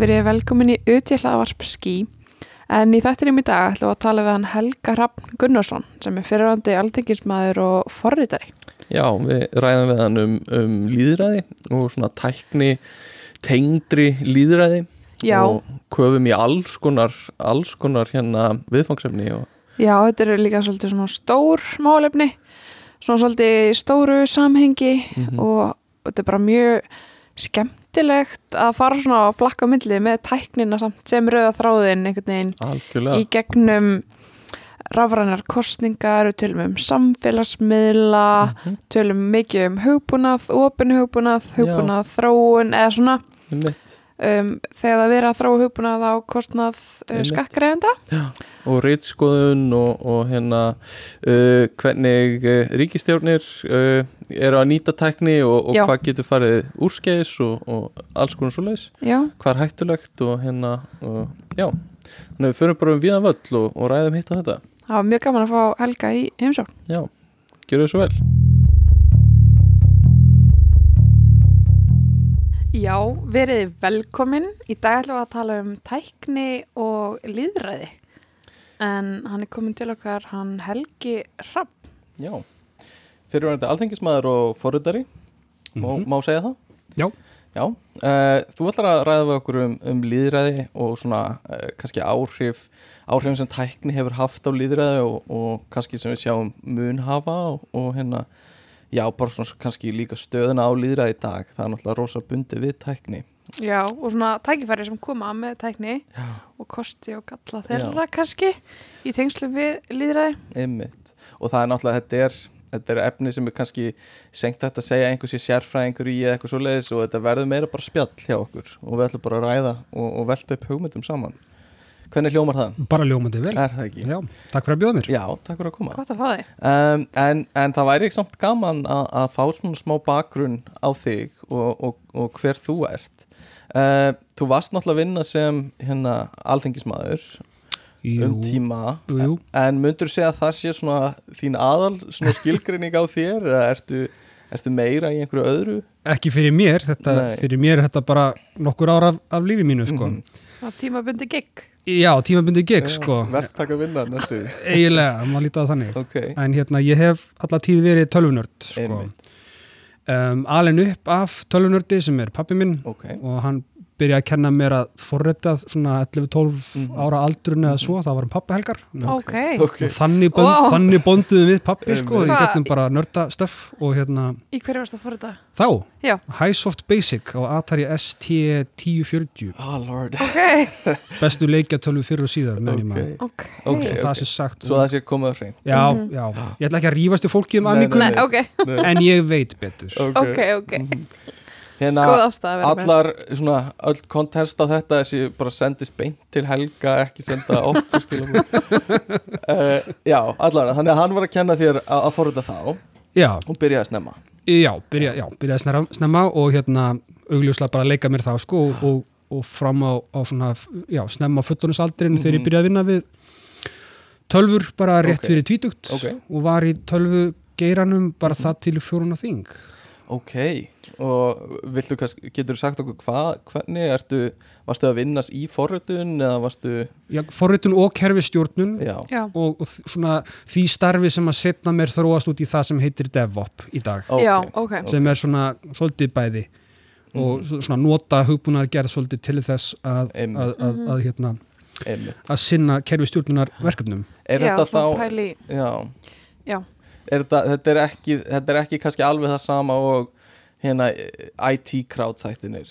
verið velkomin í auðvitaðvarp skí en í þættinum í dag ætlum við að tala við hann Helga Raffn Gunnarsson sem er fyrirhandi alþengismæður og forritari. Já, við ræðum við hann um, um líðræði og svona tækni tengdri líðræði Já, og köfum í alls konar, alls konar hérna viðfangsefni og já, þetta eru líka svolítið svona stór málefni, svona svolítið stóru samhengi Mhm. og þetta er bara mjög skemmtilegt að fara svona að flakka á milli með tæknina samt sem rauða þráðin einhvern veginn algjörlega. í gegnum rafrænar kostningar, tölum um samfélagsmiðla, Mhm, tölum mikið um hugbúnað, opin hugbúnað, hugbúnað þróun eða svona. Einmitt. Um, þegar það verið að þróa hugbúnað á kostnað uh, Einmitt. skakkreðenda. og rítskoðun og, og hérna uh, hvernig uh, ríkistjórnir uh, eru að nýta tækni og, og hvað getur farið úrskeiðis og, og alls konar svo leiðis hvað er hættulegt og hérna já, þannig að við förum bara um viðan völl og, og ræðum hitt á þetta það var mjög gaman að fá Helga í heimsókn. já, gjöru þið svo vel Já, verið velkomin. Í dag ætlum við að tala um tækni og líðræði. En hann er komin til okkar, hann Helgi Rapp. já, fyrirvændi alþengismæður og forritari má, Mhm. má segja það? Já. Já, uh, þú ætlar að ræða við okkur um, um líðræði og svona uh, kannski áhrif áhrifin sem tækni hefur haft á líðræði og, og kannski sem við sjáum mun hafa og, og hérna já, bara svona kannski líka stöðuna á líðræði í dag, það er náttúrulega rosa bundi við tækni. Já, og svona tækifæri sem koma með tækni Já, og kosti og galla þeirra kannski í tengslu við líðræði. einmitt. Og það er náttúrulega, þetta er þetta er efni sem er kannski sengt að segja að einhver sé sérfræðingur í eða eitthvað svoleiðis og þetta verður meira bara spjall hjá okkur og við ætlum bara að ræða og, og velta upp hugmyndum saman Hvernig hljómar það? Bara ljómandi vel. Er það ekki? Já, takk fyrir að bjóða mér. Já, takk fyrir að koma Gott að fá þig. um, en, en það væri ekki samt gaman að, að fá svona smá bakgrunn á þig og, og, og hver þú ert uh, Þú varst náttúrulega að vinna sem hérna alþengismadur Jú, um tíma jú, jú. En myndur segja að það sé svona þín aðal svona skilgreining á þér eða ertu, ertu meira í einhverju öðru? Ekki fyrir mér, þetta, fyrir mér er þetta bara nokkur ára af, af lífi mínu, sko. Mhm. Það tímabundi gig. Já, tímabundi gig, sko. Verktaka vinna næstu Eiginlega, maður lítið á þannig. Ok, En hérna, ég hef alla tíð verið tölvunörd, sko. Um, alin upp af tölvunördi sem er pappi minn ok og hann byrjaði að kenna mér að forrita svona 11-12 Mhm. ára aldrun eða svo, það var um pappa helgar. Ok. Ok, Og þannig, bond, Wow. þannig bonduðum við pappi, sko, í Hvað- gegnum bara nörda stöff og hérna, Í hverju varst það fyrir þetta? þá, Já. Highsoft Basic á Atari ST 1040 oh lord Ok. bestu leikjatölu fyrir og síðar okay. Ok. Ok. svo það sé sagt Svo það sé komið á hrein já, Mhm. já, ég ætla ekki að rífast í fólki um ok. en ég veit betur Ok, ok. Hérna Góð að með. allar svona öll kontest á þetta þessi bara sendist beint til Helga ekki senda okkur skilum uh, Já, allar þannig að hann var að kenna þér að, að forrita þá já, og byrjaði að snemma já, byrja, já, byrjaði snemma, snemma og hérna augljóslega bara að leika mér þá sko og, og, og fram á, á svona já, snemma fullorðinsaldrin þegar ég Mhm. byrjaði að vinna við tölfur bara rétt Ok. fyrir tvítugt Ok. og var í tölvu geiranum bara það til fjórun og þing Ok, og kannski, getur þú sagt okkur hvað, hvernig ertu, varstu að vinnast í forritun eða varstu, já, forritun og kerfistjórnun og, og svona því starfi sem að setna mér þróast út í það sem heitir DevOp í dag ok, Já, ok. sem er svona svolítið bæði og Mhm. svo- svona nota hugbúnar gerð svolítið til þess að, að, að, að, hérna, einmitt. að sinna kerfistjórnunar verkefnum Er Já, þetta þá, pæli. já, Já. Er þetta, þetta, er ekki, þetta er ekki kannski alveg það sama og hérna IT crowd þættinir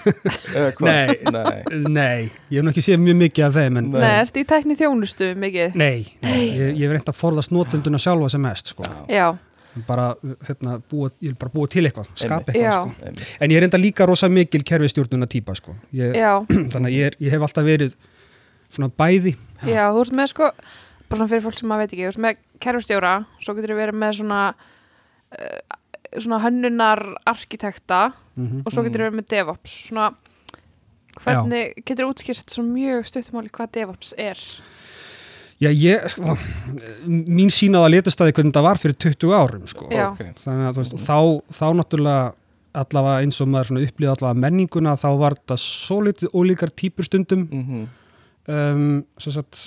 Eða hvað? Nei. Nei. Nei, ég hef nú ekki séð mjög mikið af þeim en Nei. Ertu í tækni þjónustu mikið? nei, nei ég, ég hef reynd að forðast notenduna sjálfa sem mest sko. Já. bara, hérna, búa, ég vil bara búa til eitthvað skapa eitthvað sko. En ég er reynda líka rosa mikil kerfistjórnuna típa sko. þannig að ég, er, ég hef alltaf verið svona bæði Já, þú ert með sko, bara svona fyrir fólk sem maður veit ekki, þú ert með kerfstjóra, svo getur þú verið með svona, uh, svona hönnunar arkitekta mm og svo getur þú verið með DevOps, svona, hvernig getur þú útskýrt svo mjög stuttumáli hvað DevOps er? Já, ég, sko, mín sín á að letastæði hvernig það var fyrir 20 árum, sko. Já. Ok. Þannig að, þú veist, þá, þá náttúrulega allavega eins og maður svona upplýði allavega menninguna þá var þetta svo litið ólíkar típur stundum mm um, sem sagt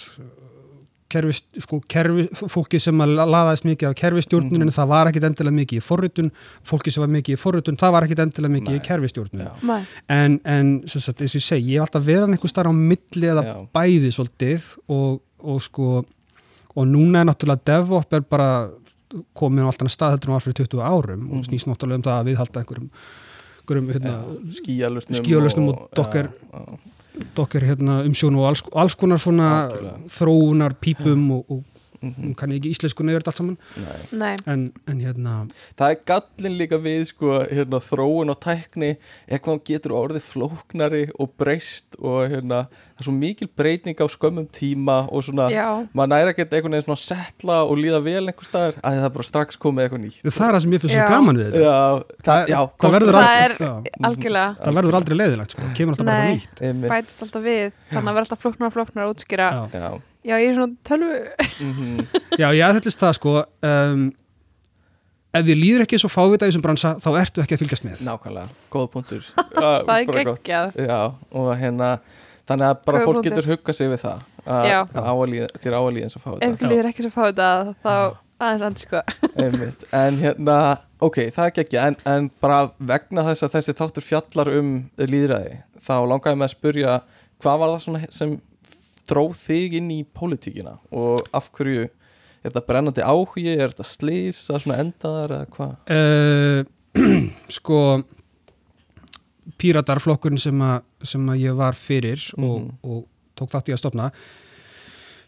kerfi, sko, kerfi, fólki sem að laðaðist mikið af kerfistjórnuninu, það var ekkit endilega mikið í forritun, fólki sem var mikið í forritun það var ekkit endilega mikið Nei. í. Nei. en, en sem sagt, eins og ég segi, ég hef alltaf verið einhver starf á milli eða Já. bæði svolítið og, og sko og núna er náttúrulega DevOps er bara komin á alltaf stað heldur en var fyrir 20 árum og Mhm. snýst náttúrulega um það að við halda einhverjum, einhverjum hérna, skíalusnum Skíalusnum og Docker. já, já. Dokker hérna, umsjón og alls, alls konar svona Algjörlega. þróunar pípum og, og Nú kann ég ekki íslensku nefnir allt saman. Nei. Nei. en, en hérna það er gallin líka við sko, hérna, þróun og tækni er hvað hún getur orðið flóknari og breyst og hérna, það er svo mikil breyting á skömmum tíma og svona Já. maður næri ekkert einhvern veginn svona að setla og líða vel einhver staðar. Að það bara strax komið eitthvað nýtt. Það er það sem ég finnst svo gaman við þetta. Já, það, já, það verður Það. aldrei, er já, algjörlega. Það verður aldrei leiðilegt sko, kemur alltaf bara Nei. eitthvað nýtt bætist alltaf við. Þannig að vera alltaf flóknar og flóknar að útskýra já. ég er svona tölvu mhm, Já, ég aðhyllist það sko um, ef þið líður ekki svo fávita í þessum bransa þá ertu ekki að fylgjast með. Nákvæmlega, góða punktur. Það er geggjað. Já, og hérna þannig að bara Góður fólk punktur. getur huggað sig við það að Já. það á að líða- þér á að líða eins og fá Ef ekki líður ekki svo fá þetta þá aðeins andi sko en hérna, ok, það er ekki en, en bara vegna þess að þessi þáttur fjallar um líðræði þá langaði með að spurja hvað var það svona sem dróð þig inn í pólitíkina? Og af hverju er þetta brennandi áhugi, er þetta slís að svona endaðar eða hvað? uh, Sko Píratarflokkurinn sem, sem að ég var fyrir og, Mhm. og tók þátt í að stopna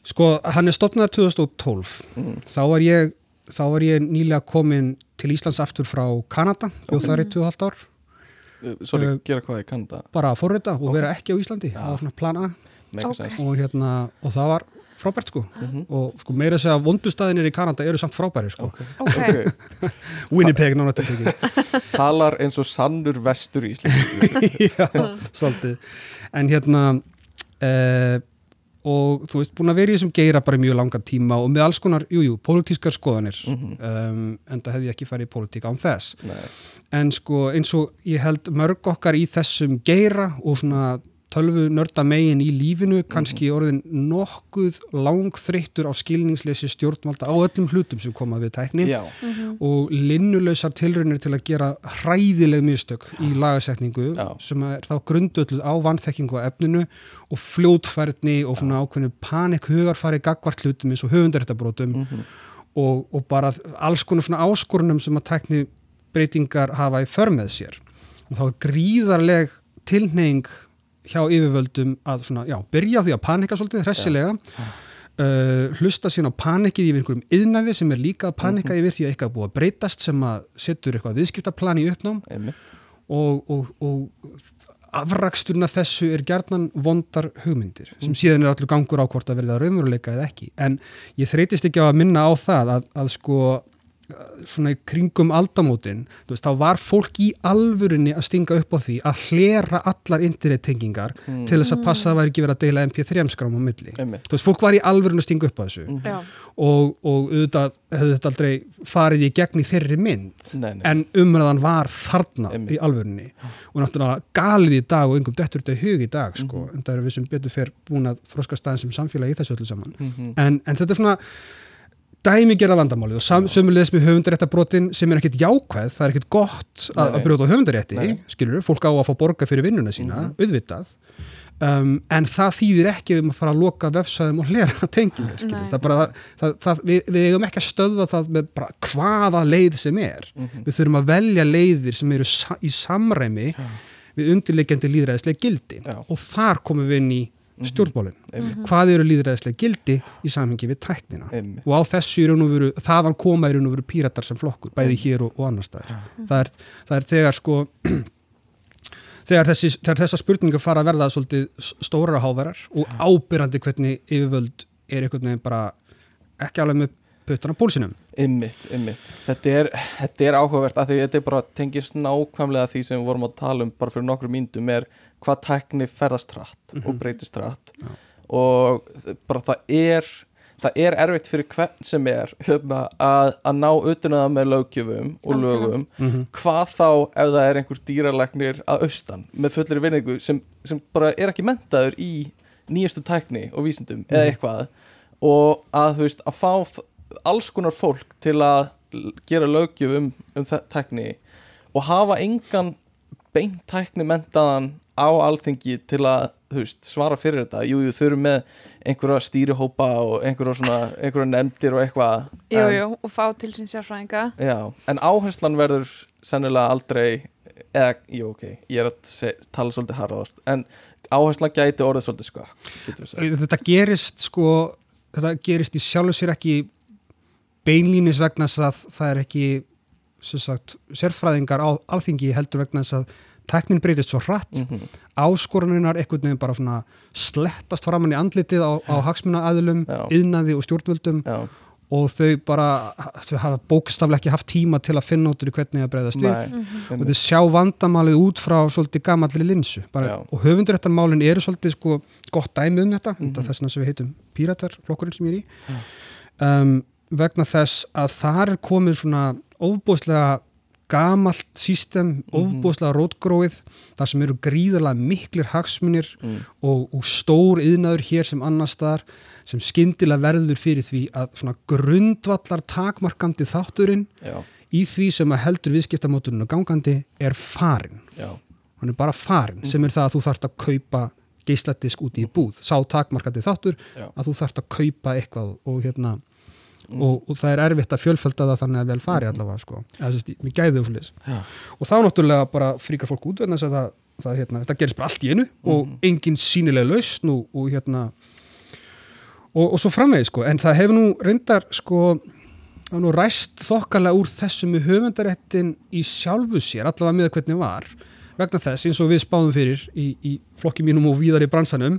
Sko, hann er stopnað 2012 Mm. þá var ég þá var ég nýlega komin til Íslands aftur frá Kanada og það er í 2,5 ár. Uh, Sorry, Uh, gera hvað kann það bara að forrita og Ok. vera ekki á Íslandi. Það var svona plan A Mega Ok. sens og, hérna, og það var frábært sko. Mhm. og sko meira að segja vondustæðinir í Kanada eru samt frábæri sko. Ok, Ok, ok. Winnipeg nána Talar eins og sannur vestur íslensk Já, svolítið. En hérna uh, og þú veist, búin að vera í þessum geira bara í mjög langan tíma og með alls konar, jújú, jú, pólitískar skoðanir. Mhm. um, en það hefði ekki farið í pólitík án þess. Nei, en sko eins og ég held mörg okkar í þessum geira og svona tölvu nörda megin í lífinu kannski orðin nokkuð langþreyttur á skilningsleysi stjórnvalda á öllum hlutum sem koma við tækni já, og linnulausar tilraunir til að gera hræðileg mistök í lagasetningu Já. sem er þá grundölluð á vannþekkingu á efninu og fljótfærni og svona ákveðinu panik hugarfari gagvart hlutum eins og höfundaréttabrótum Mhm. og, og bara alls konar svona áskorunum sem að tækni breytingar hafa í för með sér. Og þá er gríðarleg tilneying hjá yfirvöldum að svona, já, byrja því að panika svolítið hressilega uh, hlusta síðan á panikið yfir einhverjum yðnaði sem er líka að panika yfir því að eitthvað búið að breytast sem að setur eitthvað viðskiptaplan í uppnám. Og, og, og afraksturna þessu er gjarnan vondar hugmyndir sem síðan er allur gangur á hvort að verða raunveruleika eða ekki. En ég þreytist ekki á að minna á það að, að sko svona í kringum aldamótin veist, þá var fólk í alvörinni að stinga upp á því að hlera allar internettengingar Mm. til þess að passa að það væri ekki verið að deila mp3 skrám á milli Einmitt. þú veist, fólk var í alvörinni að stinga upp á þessu já, og, og auðvitað hefði þetta aldrei farið í gegn í þeirri mynd Nei, nei. en umræðan var þarna Einmitt. í alvörunni og náttúrulega galið í dag og yngum dettur þetta í hug í dag sko, Mhm. en það er við sem betur fer búin að þroska staðin sem samfélagi í þessu öllu saman Mhm. en, en þetta er svona dæmi gera vandamáli og sam, sömulegis með höfundaréttabrotin sem er ekkit jákvæð, það er ekkit gott að, að brjóta höfundarétti, Nei. skilur fólk á að fá borga fyrir vinnuna sína, Mhm. auðvitað um, en það þýðir ekki við að fara að loka vefsæðum og hlera tengingar, skilur Nei. það bara, það, það, við, við eigum ekki að stöðva það með bara hvaða leið sem er Mhm. við þurfum að velja leiðir sem eru sa í samræmi við undirleikjandi líðræðislega gildi Já. og þar komum við inn í stjórnmálin. Einmitt. hvað eru líðræðislega gildi í samhengi við tæknina? Einmitt. og á þessu í raun og veru, þaðan koma í raun og veru píratar sem flokkur, bæði hér og, og annar staðar. Það er, það er þegar sko þegar, þessi, þegar þessar spurningar fara að verða svolítið stórar hávarar og ábyrrandi hvernig yfirvöld er einhvern veginn bara ekki alveg með puttan á pólsinum Einmitt, einmitt. Þetta er, þetta er áhugavert af því þetta er bara tengist nákvæmlega því sem við vorum að tala um bara fyrir nokkru myndum er hvað tækni ferðast hratt og breytist hratt. Já. og bara það er það er erfitt fyrir hvern sem er hérna, að, að ná utan að það með löggjöfum og lögum. Mhm. hvað þá ef það er einhver dýralagnir að austan með fullri vinningu sem, sem bara er ekki mentaður í nýjastu tækni og vísindum eða eitthvað. Og að þú veist að fá alls konar fólk til að gera löggjöf um, um tækni og hafa engan beint tækni mentaðan á alþingi til að veist, svara fyrir þetta. Jú, jú, þau eru með einhverja stýrihópa og einhverja, svona, einhverja nefndir og eitthvað. Jú, en- jú, og fá til sín sérfræðinga. Já, en áherslan verður sennilega aldrei eða, jú, ok, ég er að se, tala svolítið harðast, en áherslan gæti orðið svolítið sko þetta gerist sko þetta gerist í sjálfu sér ekki beinlínis vegna þess að það er ekki sem sagt, sérfræðingar á alþingi heldur vegna þess að tæknin breytist svo hratt mm -hmm. áskoruninnar einhvern veginn bara svona slettast framann í andlitið á, á hagsmunaaðilum, yðnaði og stjórnvöldum Já, og þau bara þau hafa bókstaflega ekki haft tíma til að finna út í hvernig að breyðast við. Nei. og þau sjá vandamalið út frá svolítið gamalli linsu. Bara, og höfunduréttarmálin eru svolítið sko, gott dæmi um þetta mm Mhm. þess sem við heitum Píratar, flokkurinn sem ég er í. Um, vegna þess að þar er komið svona ofbúðslega gamalt sístem, ofbúðslega rótgróið þar sem eru gríðarlega miklir hagsmunir mm. og, og stór yðnaður hér sem annars staðar sem skyndilega verður fyrir því að svona grundvallar takmarkandi þátturinn já, í því sem að heldur viðskiptamóturinn og gangandi er farin já, hann er bara farin sem er það að þú þarft að kaupa geisladisk út í búð. Sá takmarkandi þáttur Já. að þú þarft að kaupa eitthvað og hérna og, og það er erfitt að fjölfölda það þannig að vel fari allavega sko, mér gæði og já, og þá náttúrulega bara fríkar fólk út vegna þess að það, það, hérna, þetta gerist bara allt í einu og engin sínilega lausn og, og hérna og, og svo framvegið sko, en það hefur nú reyndar sko, það nú ræst þokkalega úr þessum með höfundaréttin í sjálfu sér, allavega með hvernig var vegna þess, eins og við spáðum fyrir í, í flokki mínum og víðar í bransanum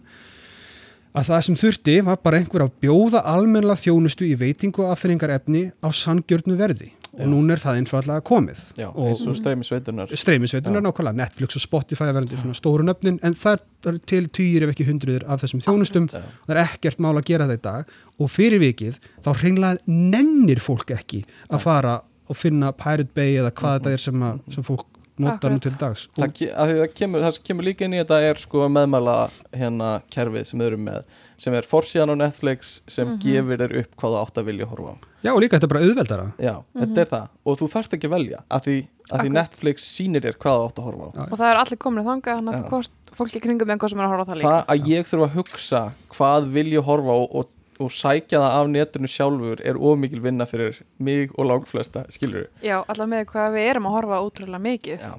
að það sem þurfti var bara einhver að bjóða almennlega þjónustu í veitingu og afþreyingar efni á sangjörnu verði. Og núna er það einfallega komið. Já eins og streymi sveitunar streymisveitunar nákvæmlega, Netflix og Spotify verða svona stóru nöfnin en það er til týjir ef ekki hundruður af þessum þjónustum. Já. það er ekkert mál að gera þetta í dag. Og fyrir vikið þá hreinlega nennir fólk ekki að fara og finna Pirate Bay eða hvað þetta er sem, að, sem fólk Akkurat. til dags. Það, það, kemur, það kemur líka inn í þetta er sko meðmæla hérna kerfið sem þau eru með sem er forsíðan á Netflix sem gefur þér upp hvað það átt að vilja horfa á. Já og líka þetta er bara auðveldara. Já, þetta er það. Og þú þarft ekki að velja að því, að því. Netflix sýnir þér hvað það átt að horfa á. Og það er allir komin þangað þannig að fólki kringum með hvað sem er að horfa á það líka. það að ég þurfa að hugsa hvað vil ég horfa á og, og sækja það af netinu sjálfur er ómikil vinna fyrir mig og langflesta skilur Já, allar með hvað við erum að horfa útrúlega mikið. Já,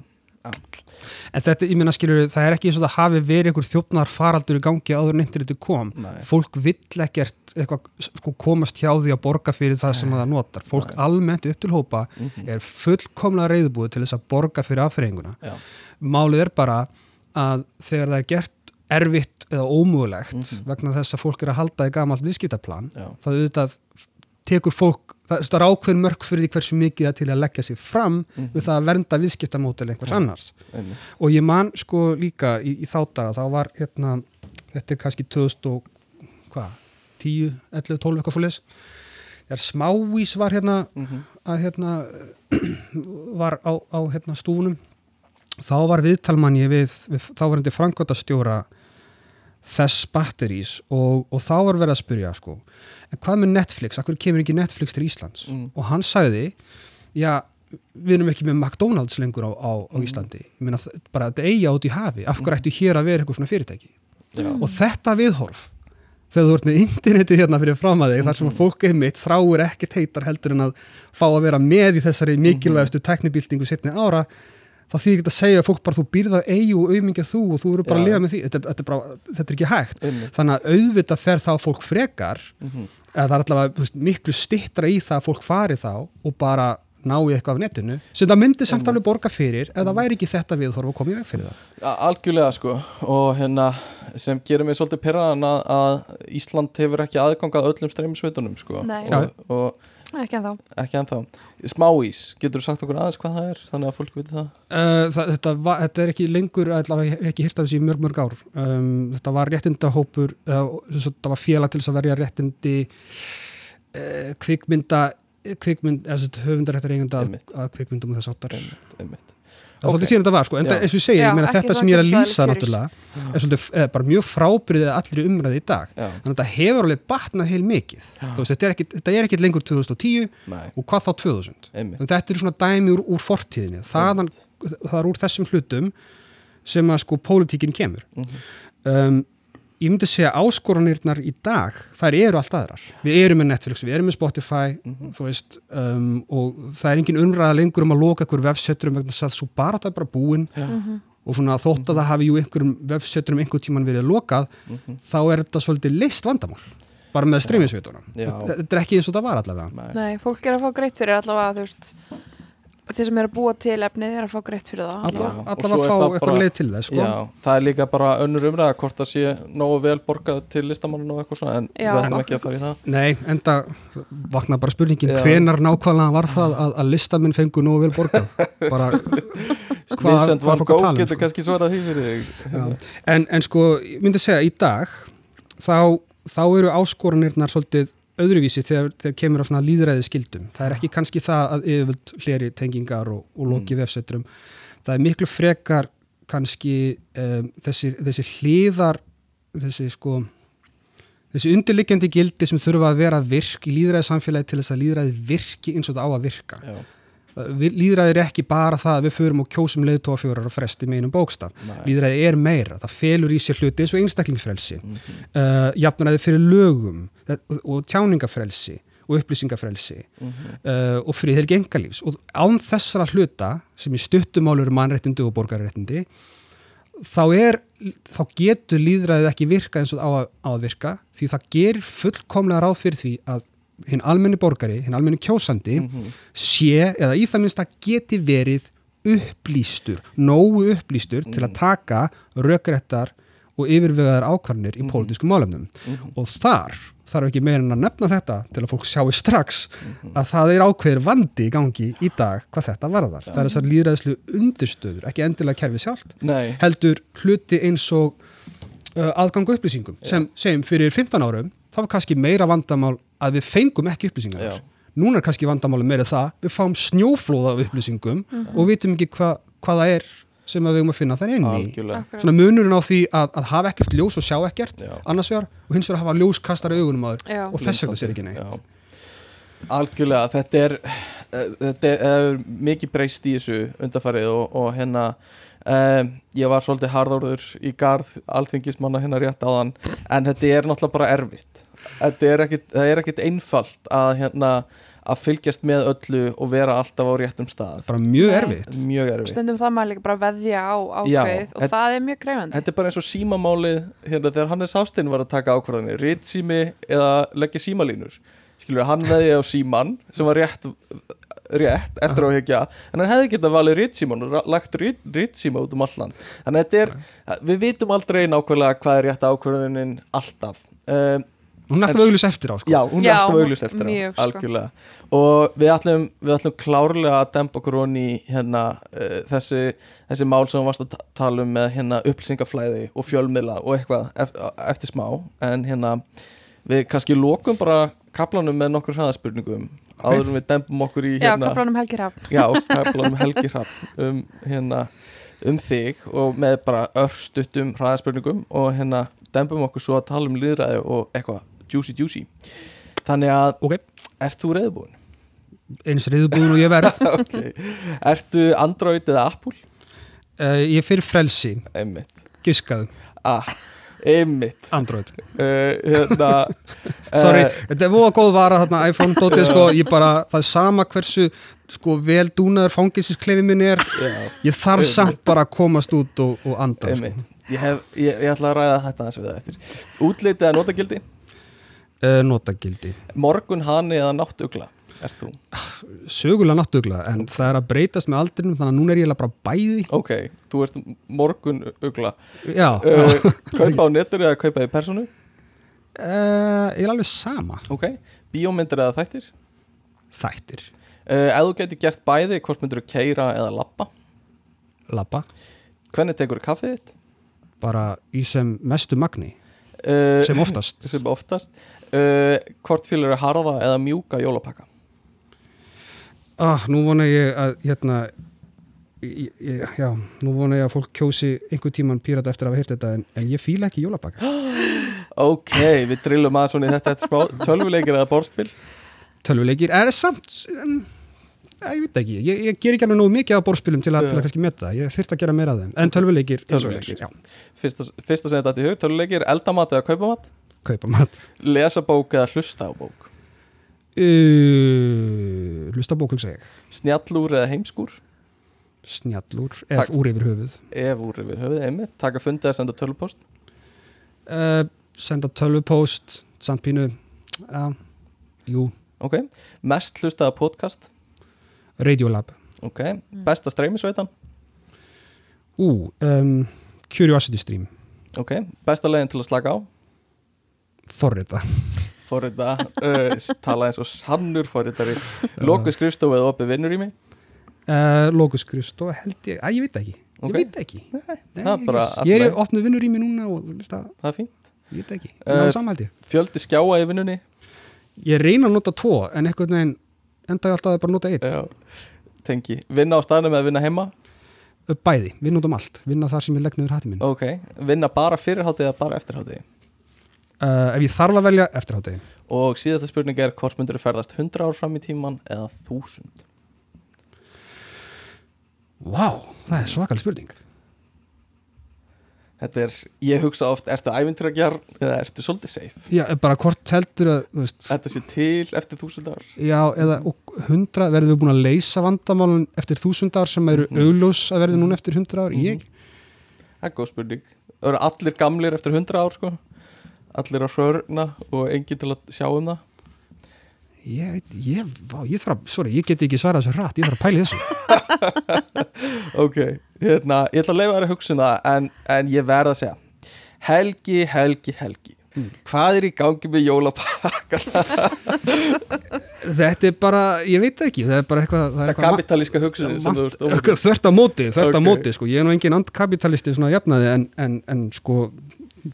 en þetta, ég meina skilur, það er ekki eins og það hafi verið einhver þjófnar faraldur í gangi áður en interneti kom. Nei. fólk vill ekkert eitthvað, sko, komast hjá því að borga fyrir það sem það notar. Fólk almennt upp til hópa Mhm. er fullkomlega reyðbúið til þess að borga fyrir aðþreyinguna já, málið er bara að þegar það er gert erfitt eða ómögulegt Mhm. vegna þess að fólk er að halda í gamalt viðskiptaplan þá auðvitað tekur fólk það er ákveðin mörg fyrir því hversu mikið það til að leggja sig fram Mhm. við það að vernda viðskiptamótel einhvers annars einmitt. og ég man sko líka í, í þá daga þá var hérna þetta er kannski 2000 og hvað 10, 11, 12 eitthvað svo leis þegar smávís var hérna Mhm. að hérna var á, á hérna stúnum þá var viðtalmanni við, við þá var hindi frangvöldastjóra þess batterís og, og þá var verið að spyrja sko, en hvað með Netflix, akkur kemur ekki Netflix til Íslands? Mm. og hann sagði já, við erum ekki með McDonalds lengur á, á, á Mm. Íslandi. Ég meina bara þetta eiga út í hafi. Af hverju ættu hér að vera eitthvað svona fyrirtæki? Já, og þetta viðhorf þegar þú ert með internetið hérna fyrir fram að þig þar sem að fólk einmitt þráir ekkert heitar heldur en að fá að vera með í þessari mikilvægastu teknibildingu setni ára þá þýðir ekki að segja að fólk bara þú býrða eigi og auðmingja þú og þú eru bara Já. að lifa með því þetta, þetta, er bara, þetta er ekki hægt einmitt. þannig að auðvitað fer þá fólk frekar Mhm. eða það er allavega veist, miklu stittra í það að fólk fari þá og bara ná í eitthvað af netinu sem það myndi samt alveg borga fyrir ef það væri ekki þetta viðhorf og komið veg fyrir það algjörlega sko og hérna sem gerir mig svolítið pyrraðan að, að Ísland hefur ekki aðgang að öllum streymisveitunum sko Nei. og, og ekki en þá ekki ennþá. Smáís, getur þú sagt okkur aðeins hvað það er þannig að fólk viti það? Uh, það, þetta, var, þetta er ekki lengur allavega ekki hýrt af þessi mörg mörg ár. Um, þetta var réttindahópur uh, þetta var félag til þess að verja réttindi uh, kvikmynda kvikmynd, eða höfundaréttar eigenda að, Einmitt. að kvikmyndum og þess áttar það einmitt, einmitt. er svolítið síðan þetta var sko, en það, eins og ég segi, Já, ég meina þetta sem ég er að lýsa náttúrulega er svolítið eh, bara mjög frábriðið allir umræði í dag. Já, þannig að þetta hefur alveg batnað heil mikið. Veist, þetta, er ekki, þetta er ekki lengur 2010 nei, og hvað þá 2000 einmitt. En þetta eru svona dæmi úr, úr fortíðinni. Þaðan, það er úr þessum hlutum sem að sko pólitíkin kemur. Mhm. um, ég myndi segja áskoranirnar í dag þær eru allt aðrar við erum með Netflix, við erum með Spotify Mhm. þú veist, um, og það er engin umræða lengur um að loka einhver vefsetturum vegna þess að svo bara það er bara búin Já. og svona þótt að það hafi jú einhverjum vefsetturum einhver tíman verið lokað Mhm. þá er þetta svolítið leist vandamál bara með streymisveitunum Já. þetta er ekki eins og það var allavega Nei. Nei, fólk er að fá greitt fyrir allavega þú veist þeir sem eru að búa til efnið er að fá greitt fyrir það Já, alla svo að er fá það eitthvað leið til þess sko. Já, það er líka bara önnur umræða hvort það sé nógu vel borgað til listamannin og eitthvað svona en Já, við ætlum ekki að fara í það Nei, enda vakna bara spurningin Já. hvenar nákvæmlega var það að, að listamenn fengu nógu vel borgað bara hvað- Vincent Van að Gogh tala um, getur sko. kannski svarað því fyrir þig Já. en, en sko, ég myndi segja í dag þá, þá eru áskoranirnar svolítið öðruvísi þegar, þegar kemur á svona líðræði skildum það er ekki kannski það að yfirvöld hleri tengingar og, og loki mm. vefsetrum. Það er miklu frekar kannski um, þessi, þessi hliðar þessi sko þessi undirliggjandi gildi sem þurfa að vera virk í líðræði samfélagi til þess að líðræði virki eins og það á að virka. Já, líðræði er ekki bara það að við förum og kjósum leiðtóa fjórar og fresti með einum bókstaf Nei. líðræði er meira, það felur í sér hluti eins og einstaklingsfrelsi Mhm. uh, jafnræði fyrir lögum það, og, tjáningafrelsi og upplýsingafrelsi Mhm. uh, og friðhelgi engalífs og án þessara hluta sem í stuttumálur eru mannréttindi og borgarréttindi þá er þá getur líðræðið ekki virka eins og á að, á að virka því það gerir fullkomlega ráð fyrir því að hinn almenni borgari, hinn almenni kjósandi Mhm. sé eða í það minnst að geti verið upplýstur, nógu upplýstur til að taka rökréttar og yfirvegaðar ákvarnir í pólitískum málefnum Mhm. og þar þarf ekki meira en að nefna þetta til að fólk sjáu strax Mhm. að það er ákveðir vandi í gangi í dag hvað þetta varðar. Það er þessar líðræðislu undirstöður, ekki endilega kerfi sjálft Nei, heldur hluti eins og uh, aðgangu upplýsingum sem segjum fyrir 15 árum þá var kannski meira vandamál að við fengum ekki upplýsingar Já. núna er kannski vandamáli meira það við fáum snjóflóða af upplýsingum og vitum ekki hva, hvað það er sem að við erum að finna þar inn í svona munurinn á því að, að hafa ekkert ljós og sjá ekkert Já. annars vegar og hins vegar að hafa ljós kastar augunum þér Já. og þess vegna sér ekki neitt Já. Algjörlega, þetta er eh, þetta er, er mikið breyst í þessu undarfarið og, og hérna um, ég var svolítið harðorður í garð alþingismanna hérna rétt áðan en þetta er náttúrulega bara erfitt er ekkit, það er ekkit einfalt að hérna að fylgjast með öllu og vera alltaf á réttum stað. Bara mjög Nei. erfitt. Mjög erfitt. Stundum það maður líka bara veðja á ákveð og það er mjög greifandi Þetta er bara eins og símamálið hérna þegar Hannes Hafstein var að taka ákvarðanir ritsími eða leggja símalínur. Skilur hann veði á síman sem var rétt, rétt eftir á hekja en hann hefði getað valið ritsíman og lagt rit, ritsíma út um allan þannig að þetta er, við vitum aldrei nákvæmlega hvað er rétt ákvarðanin alltaf. Um, hún er alltaf auglýs eftir á sko. Já, hún er Já, alltaf auglust eftir á, mjög, sko. algjörlega. Og við ætlum, við ætlum klárlega að dempa okkur honni í hérna uh, þessi, þessi mál sem við varst að ta- tala um með hérna upplýsingaflæði og fjölmiðla og eitthvað eftir, eftir smá. En hérna við kannski lokum bara kaplanum með nokkur hraðaspurningum áður en við dempum okkur í Já, hérna kaplanum Helgi Rafn já, kaplanum Helgi Hrafn. Um hérna um þig og með bara örstuttum hraðaspurningum og hérna dempum okkur svo að tala um líðræði og eitthvað juicy juicy. Þannig að, ok, ert þú reyðbúin? eins reyðbúðun og ég verð. Ok, ertu Android eða Apple? uh, ég fyrir frelsi, einmitt, giskaðu. Ah, einmitt. Android, uh, hérna sorry, eh, þetta er voða góð vara þarna iPhone dótið sko, ég bara, það er sama hversu sko vel dúnaður fangilsisklefi minn er, já, ég þarf Einmitt. samt bara að komast út og, og anda sko. ég, hef, ég, ég ætla að ræða þetta aðeins við það eftir. Útlitið eða notagildi uh, notagildi. Morgun hani eða náttugla sögulega náttúrulega, en það er að breytast með aldrinum, þannig að núna er ég bara bæði. Ok, þú ert morgun ugla já, uh, uh, kaupa á netur eða kaupa í personu ég er alveg sama. Ok, bíómyndir eða þættir? Þættir. Uh, ef þú getur gert bæði, hvort myndur þú keira eða lappa labba, hvernig tekur þú kaffið þitt? Bara í sem mestu magni uh, sem oftast. sem oftast. Uh, hvort fylgur þú harða eða mjúka jólapakka? Ah, nú vona ég að hérna ég, ég, já, nú vona ég að fólk kjósi einhver tíman pírata eftir að hafa heyrt þetta en, en ég fíla ekki jólabakka ok, við drillum að svona í þetta þetta smá tölvuleikir eða borðspil. Tölvuleikir, er samt um, ég veit ekki, ég, ég ger ekki alveg nógu mikið á borðspilum til, að- til að kannski meta það, ég þyrft að gera meira af þeim. En tölvuleikir, Tölvuleikir. er, já, fyrsta, fyrsta sem þetta í hug, tölvuleikir, eldamat eða kaupamat? Kaupa mat lesa bók eða hlusta á bók? Uh, hlusta bók hugsa ég. Snjallúr eða heimskúr snjallúr, ef úr yfir höfuð. Ef úr yfir höfuð, einmitt, taka fundi eða senda tölvupost? Uh, senda tölvupóst samt pínu. Já, jú, ok, mest hlustaða podcast Radiolab. Ok, besta streymisveitan? Ú, um, Curiosity Stream. Ok, besta leiðin til að slaka á? Forrita. Forrita, uh, tala eins og sannur forritari, loku skrifstofu eða opið vinnur í mig? Uh, Logoskrist og held ég, að ég veit ekki. Ok. ég veit ekki. Nei, er bara ég, er opnuð vinnur í mig núna og veist það, er fínt, ég veit ekki, samhaldi fjöldi skjáa í vinnunni? Ég reyna að nota tvo en einhvern veginn enda ég alltaf að bara nota einn. Já, tengi, vinna á staðnum eða vinna heima? Bæði, vinna út um allt, vinna þar sem ég legg niður hætti minn. Ok, vinna bara fyrirháttið eða bara eftirháttið uh, ef ég þarf að velja eftirhátti og síðasta spurning er hvort myndur þú ferðast 100 ár fram í tíman eða 1000 Vá, það er svakalig spurning þetta er, ég hugsa oft, ertu ævintýragjar eða ertu svolítið safe? Já, bara hvort heldur að veist, þetta sé til eftir 1000 ár. Já, eða hundra, verðum við búin að leysa vandamálun eftir þúsund ár sem eru Mhm. augljós að verði núna eftir hundra ár? Ég, það er góð spurning. Það eru allir gamlir eftir 100 ár sko? Allir að hrörna og enginn til að sjá um það ég, ég, vá, ég þarf að, sorry, ég get ekki svarað þessu rætt, ég þarf að pæla í þessu ok, hérna, ég ætla að leifa þér að hugsa um það en, en ég verð að segja Helgi, Helgi, Helgi hvað er í gangi með jólapakkan Þetta er bara, ég veit ekki, það er bara eitthvað það er það eitthvað kapitalíska hugsun á móti, þvert á Ok. móti sko. ég er nú engin andkapitalisti svona jafnaði en, en, en sko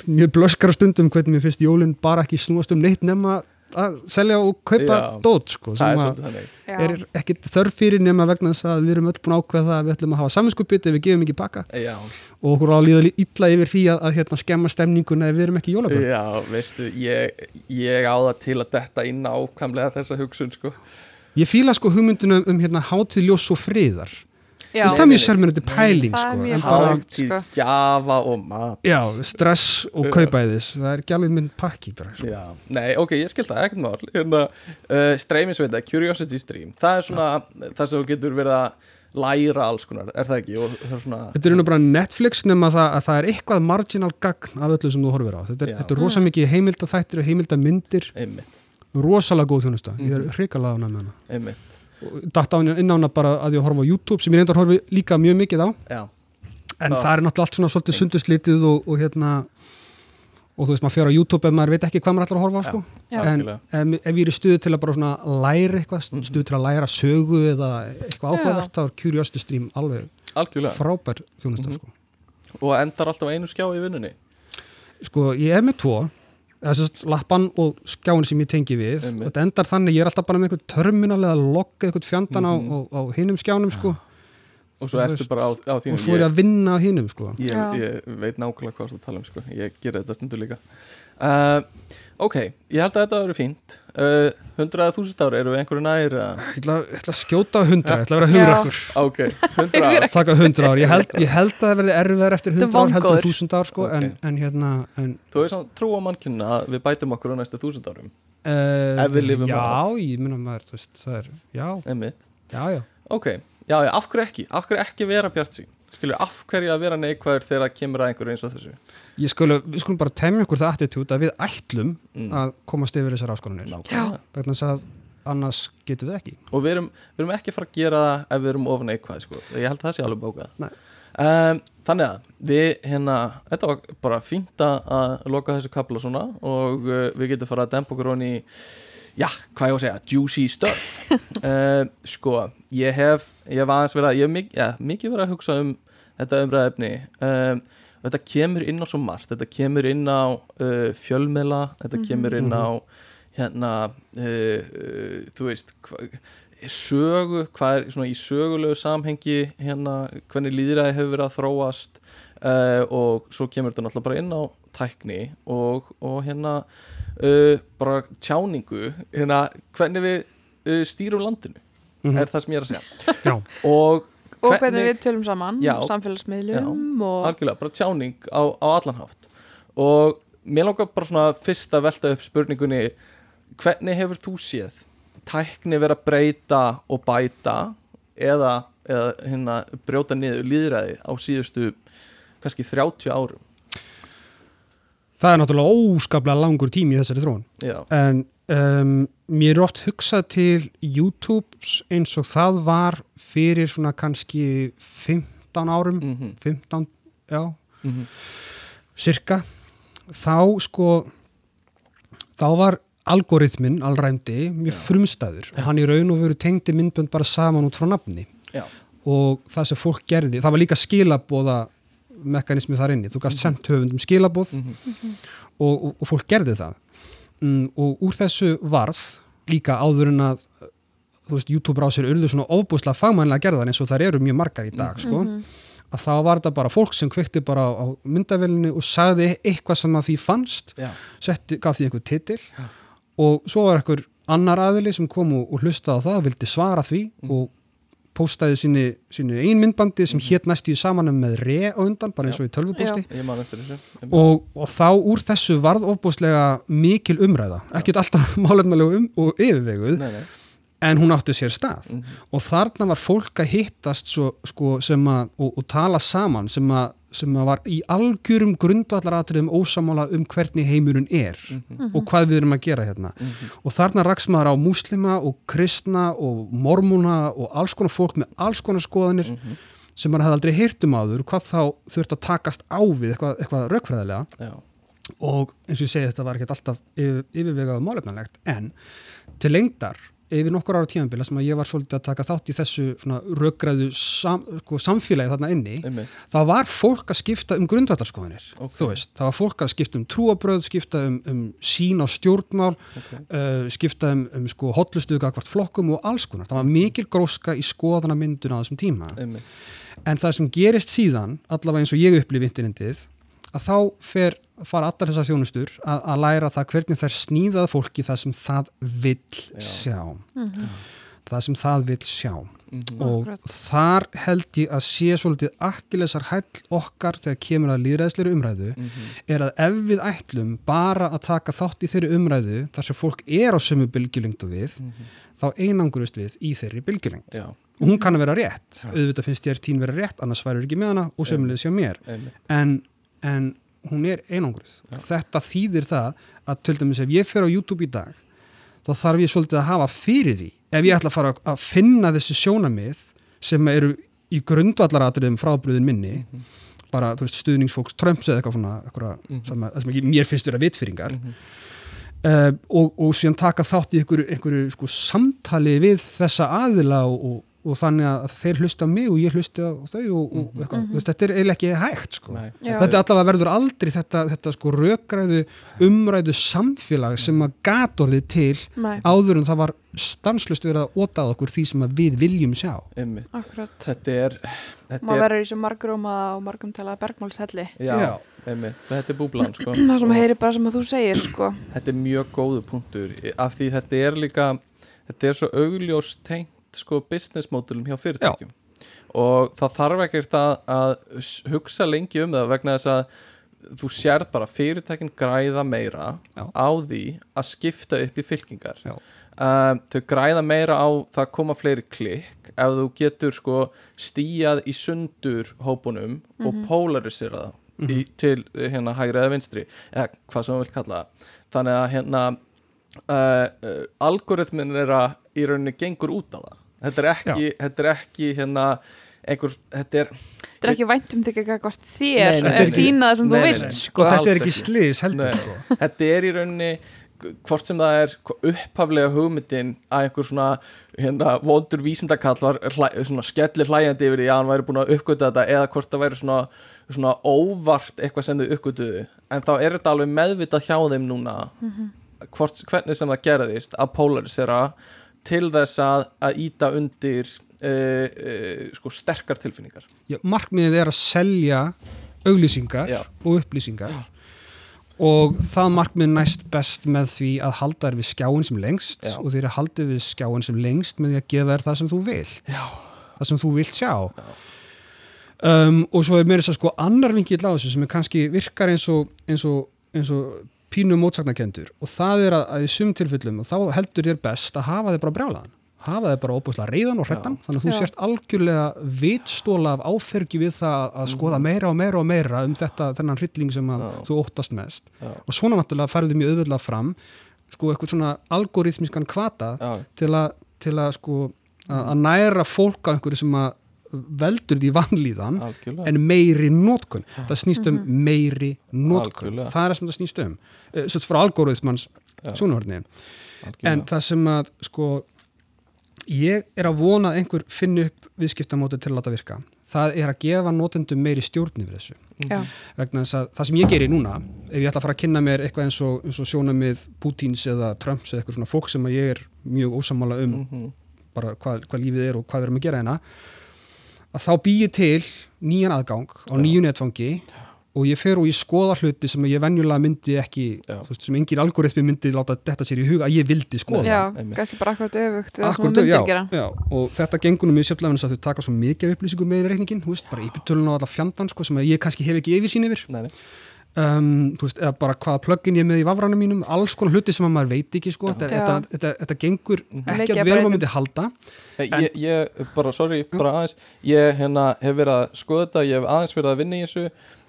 mjög blöskara stundum hvernig mér finnst jólun bara ekki snúast um neitt nema að selja og kaupa Já. dót sko, sem er að er ekkit þörf fyrir nema vegna þess að við erum öll búin að ákveða það að við ætlum að hafa saminskupið ef við gefum ekki pakka. Já, og okkur á að líða illa yfir því að, að hérna, skemma stemninguna ef við erum ekki jólabörn já, veistu ég, ég á það til að detta inn ákamlega þessa hugsun sko. Ég fíla sko hugmyndinu um, hérna, hátíð ljós og friðar það er mjög sérmennandi pæling sko, sko. gjafa og mat já, stress og Já. kaupæðis það er ekki alveg minn pakki bara, sko. Já, nei, ok, ég skil það, ekkert mál hérna, uh, streymisveita, Curiosity Stream það er svona, það sem þú getur verið að læra alls konar, er það ekki og það er svona, Þetta er nú bara Netflix nema það að það er eitthvað marginal gagn af öllu sem þú horfir á. Þetta er, Já. þetta er rosa mikið heimildaþættir og heimildamyndir, einmitt, rosalega góð þjónusta. Ég Mhm. er hrikalega ánægð með hana. einmitt Og Datt á hana inn á hana bara að ég horfa á YouTube sem ég reyndar horfi líka mjög mikið á. Já, En Já. það er náttúrulega allt svona svolítið sunduslitið og, og hérna og þú veist maður fyrir á YouTube ef maður veit ekki hvað maður ætlar að horfa á sko. En ef, ef ég er í stuðu til að bara svona læra eitthvað, Mhm. stuðu til að læra sögu eða eitthvað áhugavert, þá er Curiosity Stream alveg algjörlega frábær þjónusta Mhm. sko. og endar alltaf á einu skjá í vinnunni Sko, ég er með tvo þess að lappan og skjáin sem ég tengi við Einmitt. og þetta endar þannig, ég er alltaf bara með eitthvað terminal eða logga eitthvað fjandan Mhm. á, á, á hinum skjánum sko og svo ertu bara á, á þínu og svo er ég að vinna á hinum sko ég, ég veit nákvæmlega hvað þú tala um sko. ég gerir þetta stundu líka uh, ok, ég held að þetta verður fínt. Uh, 100.000 ári, eru við einhverju nær uh, Ég ætla, ég ætla að skjóta á hundra, ég ætla að vera hugrakkur ok, 100 ár. taka hundra ár, ég held, ég held að það verði erfiðar eftir Þetta er hundra ár heldur vongóður. en þúsund ár sko Ok. en, en hérna en, þú hefur svona trú á mannkynna að við bætum okkur á næstu 1000 árum? Uh, Ef við lifum Já, af. ég minna maður, þú veist, það er já, já, já. Ok, já, já, af hverju ekki? Af hverju ekki vera bjart sín? Skilur, af hverju að vera neikvæður þegar það kemur að einhverju eins og þessu? Ég skulu, við skulum bara temja okkur það attitút að við ætlum Mm. að komast yfir þessar áskonunir vegna þess að annars getum við ekki Og við erum, við erum ekki að fara að gera það ef við erum of neikvæð, sko. Ég held að það sé alveg bókað. Nei. Um, þannig að við, hérna, þetta var bara fínt að loka þessu kapla svona og uh, við getum fara að dempa okkur honi í, já, hvað ég á að segja, juicy stuff uh, sko, ég hef ég hef aðeins verið að, ég hef mik ja, mikið verið að hugsa um þetta umræðefni um, þetta kemur inn á svo margt. Þetta kemur inn á uh, fjölmiðla þetta kemur inn á hérna uh, uh, þú veist hva, sögu, hvað er svona í sögulegu samhengi hérna, hvernig líðræði hefur verið að þróast uh, og svo kemur þetta náttúrulega bara inn á tækni og, og hérna uh, bara tjáningu. Hérna, hvernig við uh, stýrum landinu Mhm. er það sem ég er að segja. Og og hvernig við tölum saman Já. samfélagsmiðlum og algjörlega, bara tjáning á, á allan hátt. Og mér langar bara svona fyrst að velta upp spurningunni hvernig hefur þú séð tækni vera að breyta og bæta eða, eða hérna, brjóta niður líðræði á síðustu kannski 30 árum? Það er náttúrulega óskaplega langur tími í þessari þróun. Já, en um, mér er oft hugsað til YouTubes eins og það var fyrir svona kannski 15 árum mm 15, já, -hmm. cirka þá sko þá var algoritminn allræmdi mjög Já. frumstæður. Og hann í raun og veru tengdi myndbönd bara saman út frá nafni. Já, og það sem fólk gerði, það var líka skilabóða mekanismi þar inni, þú gast sendt höfundum skilabóð mm og, og, og fólk gerði það mm, og úr þessu varð líka áður en að þú veist, YouTube rásir urðu svona ofbúslega fagmannlega gerðar eins og þær eru mjög margar í dag sko, að þá var þetta bara fólk sem kveikti bara á, á myndavelinu og sagði eitthvað sem að því fannst já, setti, gaf því einhver titil Já. og svo var einhver annar aðili sem kom og, og hlustaði á það og vildi svara því og postaði sínu, sínu ein myndbandi sem hétt næstu í samanum með re á undan, bara eins og í þessu. Og, og þá úr þessu varð ofbúslega mikil umræða, ekkert alltaf málefnalegu um og yfirveguð nei, nei. en hún átti sér stað. Mhm. og þarna var fólk að hittast svo, sko, sem að, og, og tala saman sem að, sem var í algjörum grundvallaratriðum ósamála um hvernig heimurinn er Mhm. og hvað við erum að gera hérna og þarna raks maður á múslima og kristna og mormúna og alls konar fólk með alls konar skoðanir Mhm. sem maður hefði aldrei heyrt um áður hvað þá þurft að takast á við eitthvað, eitthvað raukfræðilega og eins og ég segi þetta var ekkert alltaf yfir, yfirvegað og málefnanlegt en til lengdar yfir nokkur ára tímabila sem að ég var svolítið að taka þátt í þessu svona röggræðu sam, sko, samfélagi þarna inni einmitt. þá var fólk að skipta um grundvallarskoðanir Ok. þú veist, það var fólk að skipta um trúabröð skipta um, um sín á stjórnmál Ok. uh, skipta um, um sko hotlustuðu gagvart flokkum og alls konar. Það var mikil gróska í skoðana myndun á þessum tíma. Einmitt. En það sem gerist síðan allavega eins og ég upplifi internetið að þá fer, fara allar þessar þjónustur að, að læra það hvernig þær sníðað fólki það sem það vill sjá. Það sem það vill sjá. Mhm. og Akkurat. þar held ég að sé svolítið akkilesar hæll okkar þegar kemur að líðræðsleiri umræðu Mhm. er að ef við ætlum bara að taka þátt í þeirri umræðu þar sem fólk er á sömu bylgjulengd og við þá einangurust við í þeirri bylgjulengd. Já, og hún kann að vera rétt. Auðvitað finnst ég tín vera rétt annars væri ekki með hana og sömulegis hjá mér. En, en hún er einangruð þetta þýðir það að til dæmis ef ég fer á YouTube í dag þá þarf ég svolítið að hafa fyrir því ef ég ætla að fara að finna þessi sjónamið sem eru í grundvallaratriðum frábriðin minni bara þú veist, stuðningsfólks Trumps eða eitthvað svona eitthvað, sem, að, sem að mér finnst vera vitfyringar uh, og, og síðan taka þátt í einhverju, einhverju sko, samtali við þessa aðila og, og, og þannig að þeir hlusta á mig og ég hlusta á þau og, og eitthvað, þú veist, þetta er eiginlega ekki hægt sko. Þetta allavega verður aldrei þetta, þetta sko rökræðu umræðu samfélag sem að gatorlið til Nei, áður en það var stanslust verið að ótað okkur því sem við viljum sjá. Þetta er þetta maður er, verður í svo margróma og margum talaða bergmálshelli. Já, Já. einmitt, þetta er búblan sko. það sem heyri bara sem að þú segir sko. Þetta er mjög góðu punktur. Af því þetta er líka þetta er svo augljós tengt sko business modelum hjá fyrirtækjum. Og það þarf ekkert að, að hugsa lengi um það vegna þess að þú sérð bara fyrirtækin græða meira Já. á því að skipta upp í fylkingar. Já. um, þau græða meira á það koma fleiri klikk ef þú getur sko stíjað í sundur hópunum og polarisera það í, til eh, hérna hægri eða vinstri eða hvað sem þú vilt kalla það. Þannig að hérna uh, uh, algoritmin er að í rauninni gengur út á það þetta er ekki, þetta er ekki hérna einhver, þetta er þetta er ekki væntum þig hvort þér Nei, nei, er sína það sem nei, þú nei. sko. Og þetta er ekki sliðis heldur sko. þetta er í rauninni hvort sem það er upphaflega hugmyndin að einhver svona hérna, vondur vísindakall var svona skellir hlæjandi yfir því að hann væri búin að uppgöta þetta eða hvort það væri svona, svona óvart eitthvað sem þau uppgötuðu en þá er þetta alveg meðvitað hjá þeim núna hvort, hvernig sem það gerðist að polarisera til þess að, að íta undir uh, uh, sko sterkar tilfinningar Já, markmiðið er að selja auglýsingar Já. og upplýsingar og það markmið næst best með því að halda þér við skjáin sem lengst Já. og þeir haldið við skjáin sem lengst með því að gefa þér það sem þú vilt Já. það sem þú vilt sjá um, og svo er mér þess að sko annar vingill á þessu sem er kannski virkar eins og, eins og, eins og pínu mótsagnakendur og það er að, að í sum tilfellum og þá heldur þér best að hafa þér bara brjálaðan hafa þér bara óbúslega reyðan og hrettan þannig að þú Já. sért algjörlega vitstóla af áfergi við það að skoða meira og meira og meira um þetta þennan hrylling sem að. Já. þú óttast mest Já. og svona náttúrulega færðu mjög auðvöldlega fram sko eitthvað svona algoritmiskan kvata Já. til að, til að sko að, að næra fólk á einhverju sem að veldur því vanlíðan algjörlega. en meiri nótkun það snýst um meiri nótkun Algjörlega. það er það sem það snýst um. Uh, svo frá algoritmans Já. sjónahorni en það sem að sko ég er að vona að einhver finni upp viðskiptamóti til að láta virka. Það er að gefa notendum meiri stjórn yfir þessu. Já, vegna þess að það sem ég gerir núna ef ég ætla að fara að kynna mér eitthvað eins og, eins og sjónamið Pútins eða Trumps eða eitthvað svona fólk sem að ég er mjög ósamála um Mhm. bara hvað, hvað lífið er og hvað við erum að gera hérna að þá bý ég til nýjan aðgang á nýju netfangi og ég fer og ég skoða hluti sem ég venjulega myndi ekki, veist, sem engin algoritmi myndi láta þetta sér í huga að ég vildi skoða. Já kannski bara akkurat öfugt við það sem Akkurat, já, gera. Já, og þetta gengur nú mjög sjöfnlega en þess að þau taka svo mikið af upplýsingum með í veist, bara íbyrtölun og alla fjandan sko, sem ég kannski hef ekki yfirsýn yfir. Nei, nei. Um, þú veist, eða bara hvaða plugin ég er með í vafranum mínum, alls konar hluti sem að maður veit ekki sko, þetta, þetta, þetta, þetta gengur Mikið ekki að breytum. maður myndi halda. Hey, ég, ég, bara, sorry, bara aðeins. Ég hérna, hef verið að skoða þetta ég hef aðeins verið að vinna í þessu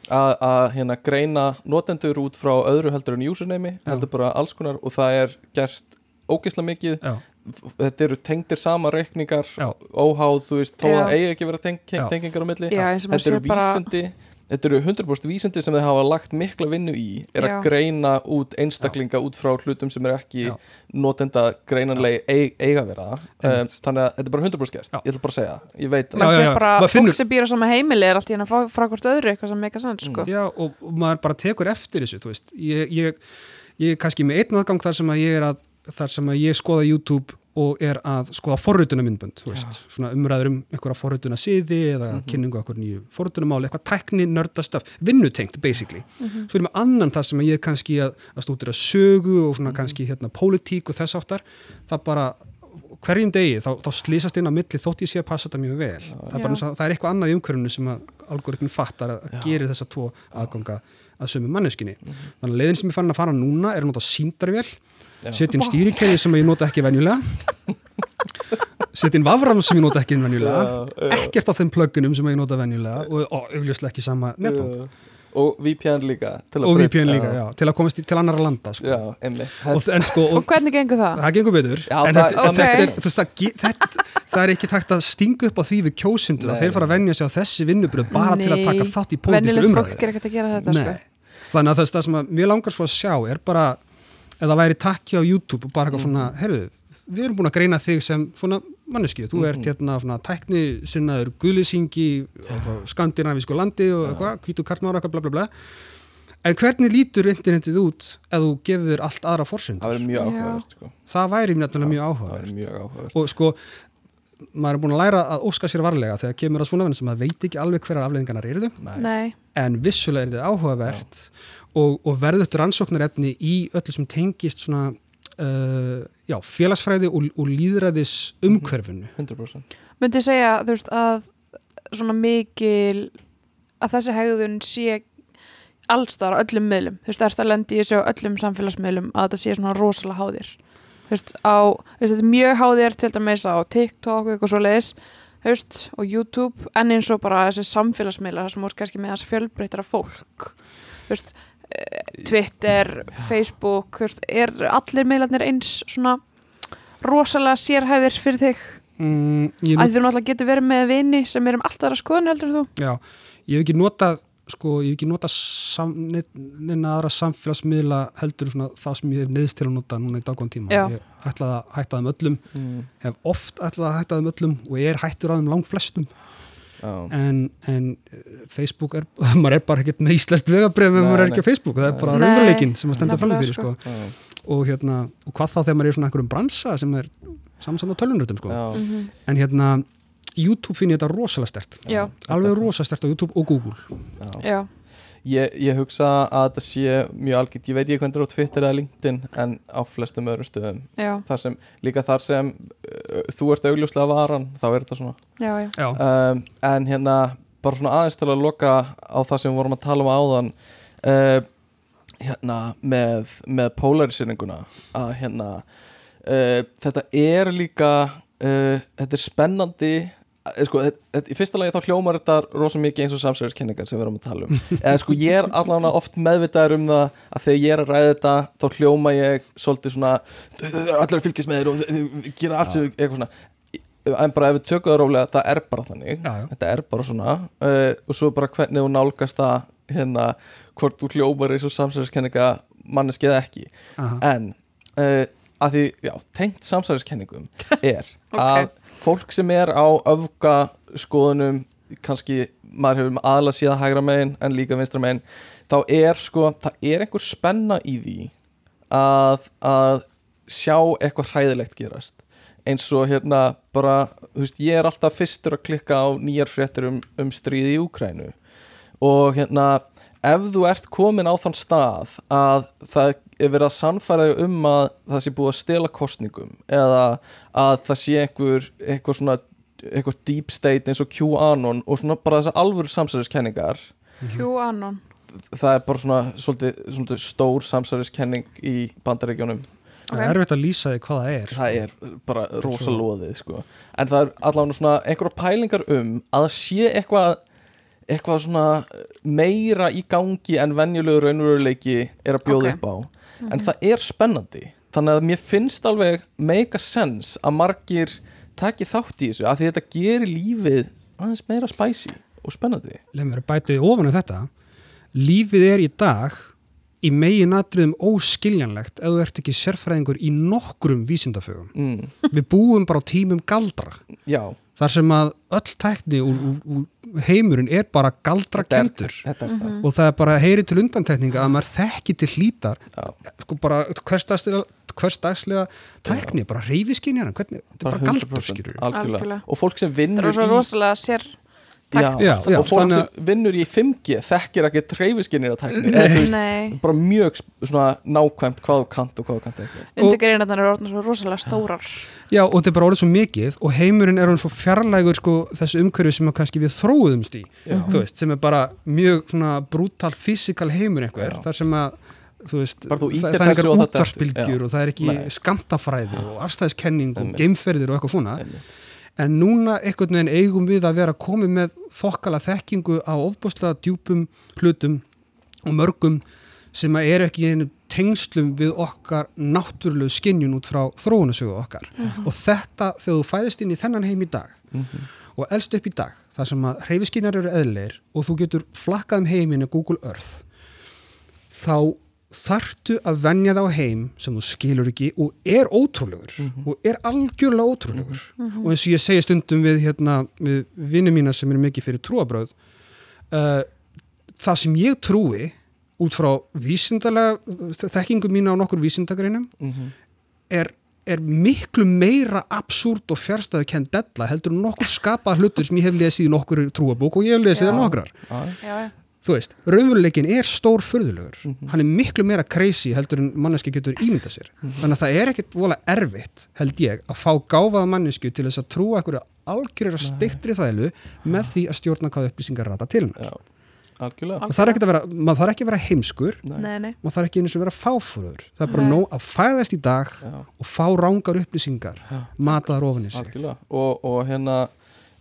að, að hérna, greina notendur út frá öðru heldur en username heldur bara alls konar og það er gert ógeðslega mikið. Já, þetta eru tengdir sama reikningar Já. óháð, þú veist, að eigi ekki vera teng tengingar á milli. Já, þetta eru sér bara- vísindi þetta eru 100% vísindi sem þeir hafa lagt mikla vinnu í er að Já. greina út einstaklinga út frá hlutum sem er ekki Já. notenda greinanlega eig, eiga vera um, þannig að þetta er bara 100% gert Já. ég ætla bara að segja, það. ég veit Já, maður já, já. bara fólk sem býr á sama heimili er allt í að fá frá hvort öðru eitthvað sem meika sann sko. já og, og maður bara tekur eftir þessu, þú veist ég, ég, ég er kannski með einn aðgang þar sem að ég er að, þar sem að ég skoða YouTube og er að skoða forrutuna myndbönd, svona umræður um einhverja forrutuna siði eða kynningu okkur nýju forrutunamáli, eitthvað tækni nördastöf, vinnutengt basically. Svo er með annan þar sem að ég er kannski að, að stúdira sögu og svona kannski hérna pólitík og þess áttar, það bara hverjum degi þá, þá slýsast inn á milli þótt ég sé að passa þetta mjög vel. Það er, bara, Já. það er eitthvað annað í umhverfinu sem að algoritmin fattar að, að gerir þessa tvo aðganga að sömu manneskinni þannig að setja inn stýrikerfi sem ég nota ekki venjulega setja inn vafram sem ég nota ekki venjulega Já, já. ekkert af þeim plugginum sem ég nota venjulega og, augljóslega ekki sama netfang og VPN líka til að og breyta- VPN líka, já, til að komast í, til annara landa sko. já, emmi og, en, sko, og og, hvernig gengur það? það gengur betur Já, en það- þetta, Ok. þetta, er, þú veist, það, ge- þetta, það er ekki takt að stinga upp á því við kjósundur að Nei. þeir fara að venja sig á þessi vinnubröð bara til að taka Nei, þátt í pólitísku er ekkert að gera þetta Nei. sko. þannig að það, það sem að mér langar svo að sjá er bara, það væri takki á YouTube og bara eitthvað svona, heyrðu við erum búin að greina þig sem svona manneskju. Þú ert hérna svona tækni sinnaður guðlýsingi á skandinavísku landi og eitthvað, hvítu kartmára eitthvað bla bla bla. En hvernig lítur internetið út ef þú gefur þér allt aðra það fórsendur verður mjög Já. áhugavert sko. það væri nefnilega mjög það áhugavert. verður mjög áhugavert. Og sko maður er búin að læra að óska sér varlega þegar kemur að svona venn sem maður veit ekki alveg hverjar afleðingarnar eru. Nei, en vissulega er þetta áhugavert og, og verður þetta rannsóknarefni í öllu sem tengist svona uh, já, félagsfræði og, og líðræðis umhverfinu 100% myndi ég segja þú veist að svona mikil að þessi hegðun sé allstar á öllum miðlum. Þú veist, erst að lendi í þessu á öllum samfélagsmiðlum að þetta sé svona rosalega háðir. Þú veist, á, þú veist, þetta er mjög háðir til dæmis á TikTok og eitthvað svo leiðis veist, og YouTube en eins og bara þessi samfélagsmiðlar sem voru kannski með þessi fjölbreytara fólk. Eh, Twitter Facebook, er allir miðlarnir eins svona rosalega sérhæfir fyrir þig? Mm, ég, að þú náttúrulega getur verið með vini sem er um alltaf að skoðun heldur en þú. Já, ég hef ekki notað sko, ég hef ekki nota sam, neina aðra samfélagsmiðla heldur svona það sem ég hef neðst til að nota núna í dagkvæm tíma. Já. ég ætlaði að hætta þeim öllum mm, hef oft ætlaði að hætta þeim öllum og ég er hættur að þeim lang flestum já, en, en eh, Facebook er, maður er bara ekkert með íslenskt vegabrið ef Nei, maður er ekki á Facebook, það er bara Nei, raunveruleikinn sem að stenda fram fyrir sko. sko. já, og, hérna, og hvað þá þegar maður er svona einhverjum bransa sem er samsamt á tölunrötum sko. já, Mhm. en hérna YouTube finn ég þetta rosalega stert alveg rosalega stert á YouTube og Google já. Ég, ég hugsa að þetta sé mjög algitt, ég veit ekki hvernig það er á Twitter eða LinkedIn en á flestum öðrum stöðum. Þar sem, líka þar sem uh, þú ert augljóslega varan, þá er þetta svona. Já, já. Já, um, en hérna bara svona aðeins til að loka á það sem við vorum að tala um áðan uh, hérna með, með polarisýringuna að hérna uh, þetta er líka uh, þetta er spennandi sko, í fyrsta lagi þá hljómar þetta rosa mikið eins og samsverðiskenningar sem við erum að tala um eða sko ég er allavega oft meðvitaður um það að þegar ég er að ræða þetta þá hljóma ég svolítið svona "Þau- þau eru allir að fylgjast með þér og gera allt sem eitthvað svona en bara ef við tökum það rólega, það er bara þannig Já, já. þetta er bara svona uh, og svo bara hvernig þú nálgast það hérna, hvort þú hljómar eins og samsæðiskenninga manneskið ekki Aha. en uh, að því, já, tengt samsæðiskenningum er Ok. að fólk sem er á öfga skoðunum kannski, maður hefur aðla síða hægra megin en líka vinstra megin þá er sko, það er einhver spenna í því að, að sjá eitthvað hræðilegt gerast. Eins og hérna bara, þú veist, ég er alltaf fyrstur að klikka á nýjar fréttir um, um stríði í Úkrænu og hérna ef þú ert komin á þann stað að það er verið að sannfæra þig um að það sé búið að stela kostningum eða að það sé einhver, einhver svona eitthvað deep state eins og QAnon og svona bara þessar alvöru samsæðiskenningar QAnon. Það er bara svona svolítið, svolítið stór samsæðiskenning í bandaríkjónum Það er erfitt að lýsa því hvað það er það er bara rosa loðið sko. en það er allavega svona einhverja pælingar um að það sé eitthvað eitthvað svona meira í gangi en venjulegu raunveruleiki er að bjóða Ok. upp á en það er spennandi. Þannig að mér finnst alveg make a sense að margir taki þátt í þessu því þetta gerir lífið aðeins meira spicy og spennandi. Leif mér að bæta í ofan um þetta. Lífið er í dag í megin atriðum óskiljanlegt ef þú ert ekki sérfræðingur í nokkrum vísindafögum. mm, Við búum bara á tímum galdra. Já, þar sem að öll tækni úr, úr, úr heimurinn er bara galdra er, er það. Og það er bara heyri til undantekninga að maður þekki til hlítar. Sko bara hversdagslega tækni, bara reyfiskinjar hvernig, þetta er bara galdur 100% skilur algjörlega. Algjörlega. og fólk sem Það vinnur er svo í rosalega sér já, Já, já, og fólk þannig sem vinnur í 5G þekkir ekki treyfiskinnir að tækni bara mjög nákvæmt hvað þú kant og hvað þú kant ekki. Undirgreinarnar eru orðnar svo rosalega stórar. Já, og þetta er bara orðið svo mikið og heimurinn er hann svo fjarlægur sko, þessu umhverfi sem að við þróuðumst í veist, sem er bara mjög svona brútal fysikal heimur einhver þar sem að þú veist, Bara þú það, það er einhver eftir. og það er ekki skamtafræði og afstæðiskenning og geimferðir og eitthvað svona. Einmitt. En núna einhvern veginn eigum við að vera komið með þokkala þekkingu á ofbúslega djúpum hlutum og mörgum sem að eru ekki í einu tengslum við okkar náttúrulegu skinjun út frá þróunasögu okkar og þetta þegar þú fæðist inn í þennan heim í dag Mhm. og elst upp í dag þar sem að hreyfiskinjar eru eðleir og þú getur flakkað um heiminu Google Earth þá þartu að venja þá heim sem þú skilur ekki og er ótrúlegur og er algjörlega ótrúlegur. Og eins og ég segi stundum við, hérna, við vinni mína sem eru mikið fyrir trúabröð uh, það sem ég trúi út frá vísindalega þekkingu mína á nokkur vísindagreinum Mhm. er, er miklu meira absúrt og fjárstæðu kend della heldur nokkur skapað hlutur sem ég hef lesið í nokkur trúabók og ég hef lesið það nokkrar. Já, Já, já, þú veist, raunveruleikin er stór furðulegur. Mhm. hann er miklu meira crazy heldur en manneski getur ímynda sér. Mhm. þannig að það er ekkit vola erfitt held ég að fá gáfaða mannesku til þess að trúa einhverju algjörður að steiktri þælu með því að stjórna hvað upplýsingar rata til hennar. Já, algjörlega. Það þarf ekki að vera, maður þarf ekki að vera heimskur. Nei. nei, nei. Maður þarf ekki einu sem vera fáfúrður það er bara Nei. nóg að fæðast í dag Já, og fá rángar upplýsingar já, mataðar ofan í sig. Algjörlega. Og, og hérna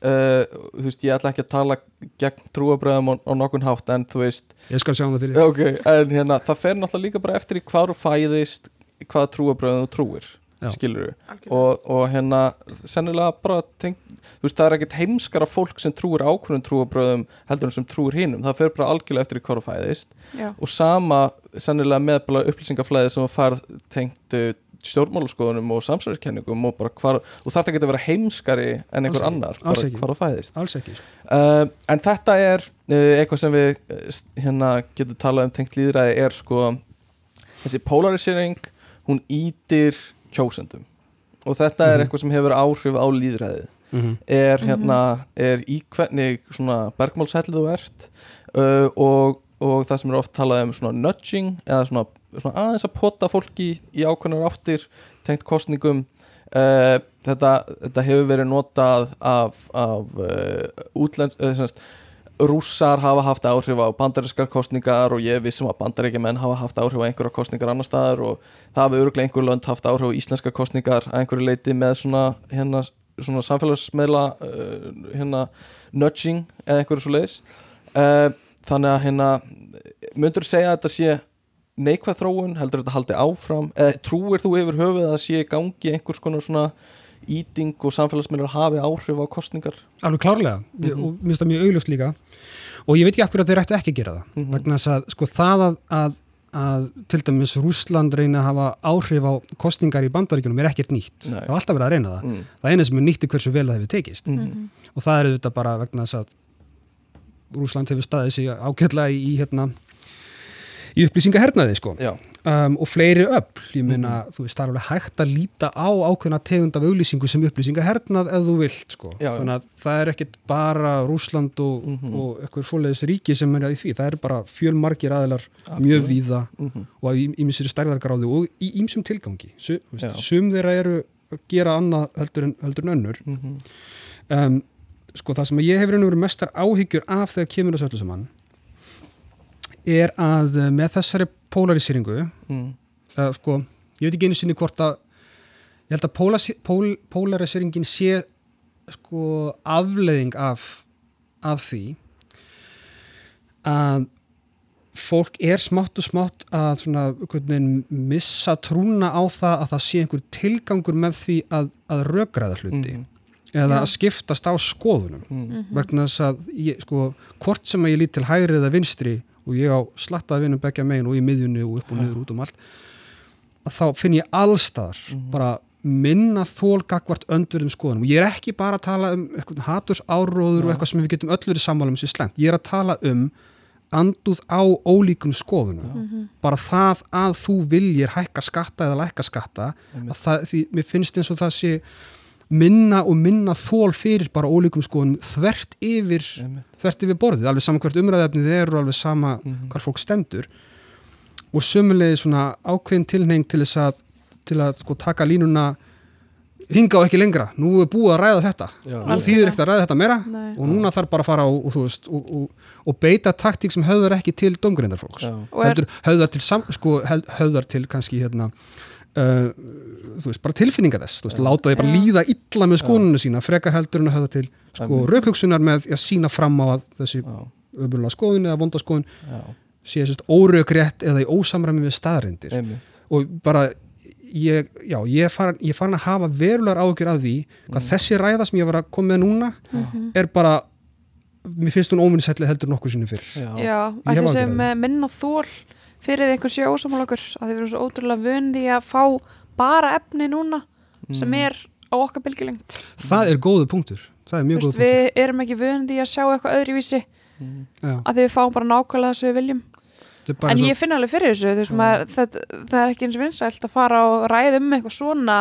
uh, þú veist, ég ætla ekki að tala gegn trúabröðum á, nokkun hátt en þú veist, ég skal sjá um það fyrir ok, en hérna það fer náttúrulega líka bara eftir hvað þú fæðist hvaða trúabröðum þú trúir. Skilur Algjörlega. og, og hérna sennilega bara tengt þú veist, það er ekkert heimskara fólk sem trúir ákvörðum trúabröðum heldur en sem trúir hinnum, það fer bara algjörlega eftir í hvað þú fæðist. Já, og sama sennilega með bara upplýsingaflæði sem að fara tengt uh, stjórnmálaskoðunum og samsverðiskenningum og bara hvar, og þarf ekki að vera heimskari en einhver annar, Alls bara hvar þú fæðist. Alls ekki uh, en þetta er uh, eitthvað sem við uh, hérna getum talað um tengt líðræði er sko þessi polarisering hún ítir kjósendum og þetta er Mhm. eitthvað sem hefur áhrif á líðræði mm -hmm. er hérna er í hvernig svona bergmálsætlið þú ert uh, og, og það sem er oft talað um svona nudging eða svona, svona aðeins að pota fólki í ákveðnar áttir tengt kostningum uh, þetta, þetta hefur verið notað af, af uh, útlens uh, semst, rússar hafa haft áhrif á bandarískar kostningar og ég vissum að bandaríkjumenn hafa haft áhrif á einhverja kostningar annar staðar og það hafa öruglega einhver lönd haft áhrif á íslenska kostningar að einhverju leiti með svona, hérna, svona samfélagsmeðla uh, hérna, nudging eða einhverju svo leiðis uh, þannig að hérna myndur segja að þetta sé neikvæð þróun, heldur þetta haldi áfram? Eða trúir þú yfir höfuð að það sé gangi einhvers konar svona íting og samfélagsmeðlar hafi áhrif á kostningar alveg klárlega. Mm Mhm. og mér finnst það mjög augljóst líka og ég veit ekki af hverju að þeir ættu ekki að gera það Mhm. vegna þess að sko það að, að, að til dæmis Rússland reyna að hafa áhrif á kostningar í bandaríkjunum er ekkert nýtt Nei. það var alltaf verið að reyna það mm. það eina sem er nýtt er hversu vel það hefur tekist Mm. og það er auðvitað bara vegna þess að Rússland hefur staðið sig ákveðlega í, í hérna í upplýsingahernaði sko Já, um, og fleiri öll, ég meina þú veist það er alveg hægt að líta á ákveðna tegund af auglýsingu sem upplýsingahernað ef þú vilt sko, Já, þannig að það er ekkit bara Rússland og, Mhm. og eitthvað svoleiðis ríki sem er í því, það er bara fjölmargir aðilar mjög víða mm og í ímissir stærðargráðu og í ímsum tilgangi. Sum þeirra eru að gera annað heldur en, heldur en önnur. -hmm. um, sko það sem ég hefur einhverjum verið mestar áhyggjur af þegar kemur þessu öllu saman er að uh, með þessari polariseringu mm. uh, sko, ég veit ekki einu sinni hvort að ég held að pólasi- pól, polariseringen sé sko afleiðing af af því að fólk er smátt og smátt að svona veginn missa trúna á það að það sé einhver tilgangur með því að, að rökræða hluti Mhm. eða Já. að skiptast á skoðunum Mm. vegna þess að ég, sko, hvort sem að ég lít til hægri eða vinstri og ég á slattaði vinum begja megin og í miðjunni og upp og niður út um allt að þá finn ég allstaðar Mhm. bara minna þólgagvart öndverðum skoðunum og ég er ekki bara að tala um eitthvað haturs áróður og Já. eitthvað sem við getum öll verið sammála um sér slengt, ég er að tala um anduð á ólíkum skoðunum Mhm. bara það að þú viljir hækka skatta eða lækka skatta að það, því mér finnst eins og það sé minna og minna þól fyrir bara ólíkum skoðunum þvert yfir Einmitt. þvert yfir borðið, alveg sama hvert umræðefnið er og alveg sama Mhm. hvar fólk stendur og sömulegði svona ákveðin tilheng til þess að til að sko taka línuna hinga og ekki lengra, nú er búið að ræða þetta Já. og þýðir ekkert að ræða þetta meira Nei. og núna þarf bara að fara og, og, þú veist, og, og, og beita taktík sem höfðar ekki til domgrindar fólks Já. Og heldur höfðar til, sam, sko, höfðar til kannski hérna uh, þú veist, bara tilfinninga þess þú veist, láta því bara Já. líða illa með skoðunum sína, frekar heldur en að höfða til sko, Einmitt. raukhugsunar með að sína fram á að þessi Já. öfurlega skoðun eða vonda skoðun Já. sé sérst órökrétt eða í ósamræmi við staðrindir Einmitt. og bara ég, já, ég farin, ég farin að hafa verulegar áhyggjur af því hvað Mm. þessi ræða sem ég var að koma með núna Mhm. er bara mér finnst hún óvinnsætli heldur nokkur sinni fyrr Já. Að af eh, minna þól fyrir einhver sé ósamála okkur að þið verðum svo ótrúlega vön því að fá bara efni núna sem Mm. er á okkar bylgilengt það er góðu punktur það er mjög góðu punktur við erum ekki vön því að sjá eitthvað öðruvísi Mm. já, að því við fáum bara nákvæmlega það sem við viljum þetta er bara en svo, ég finn alveg fyrir þessu veist, maður, það, það er ekki eins vinsælt að fara og ræða um eitthvað svona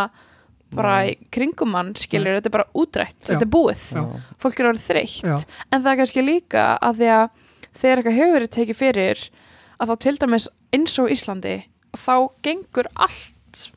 bara í kringum mann skilur, þetta er bara útrætt, Já. þetta er búið Já. fólk er orðið þreytt Já. en það er kannski líka að því að þegar eitthvað hefur verið tekið fyrir að þá til dæmis eins og Íslandi þá gengur allt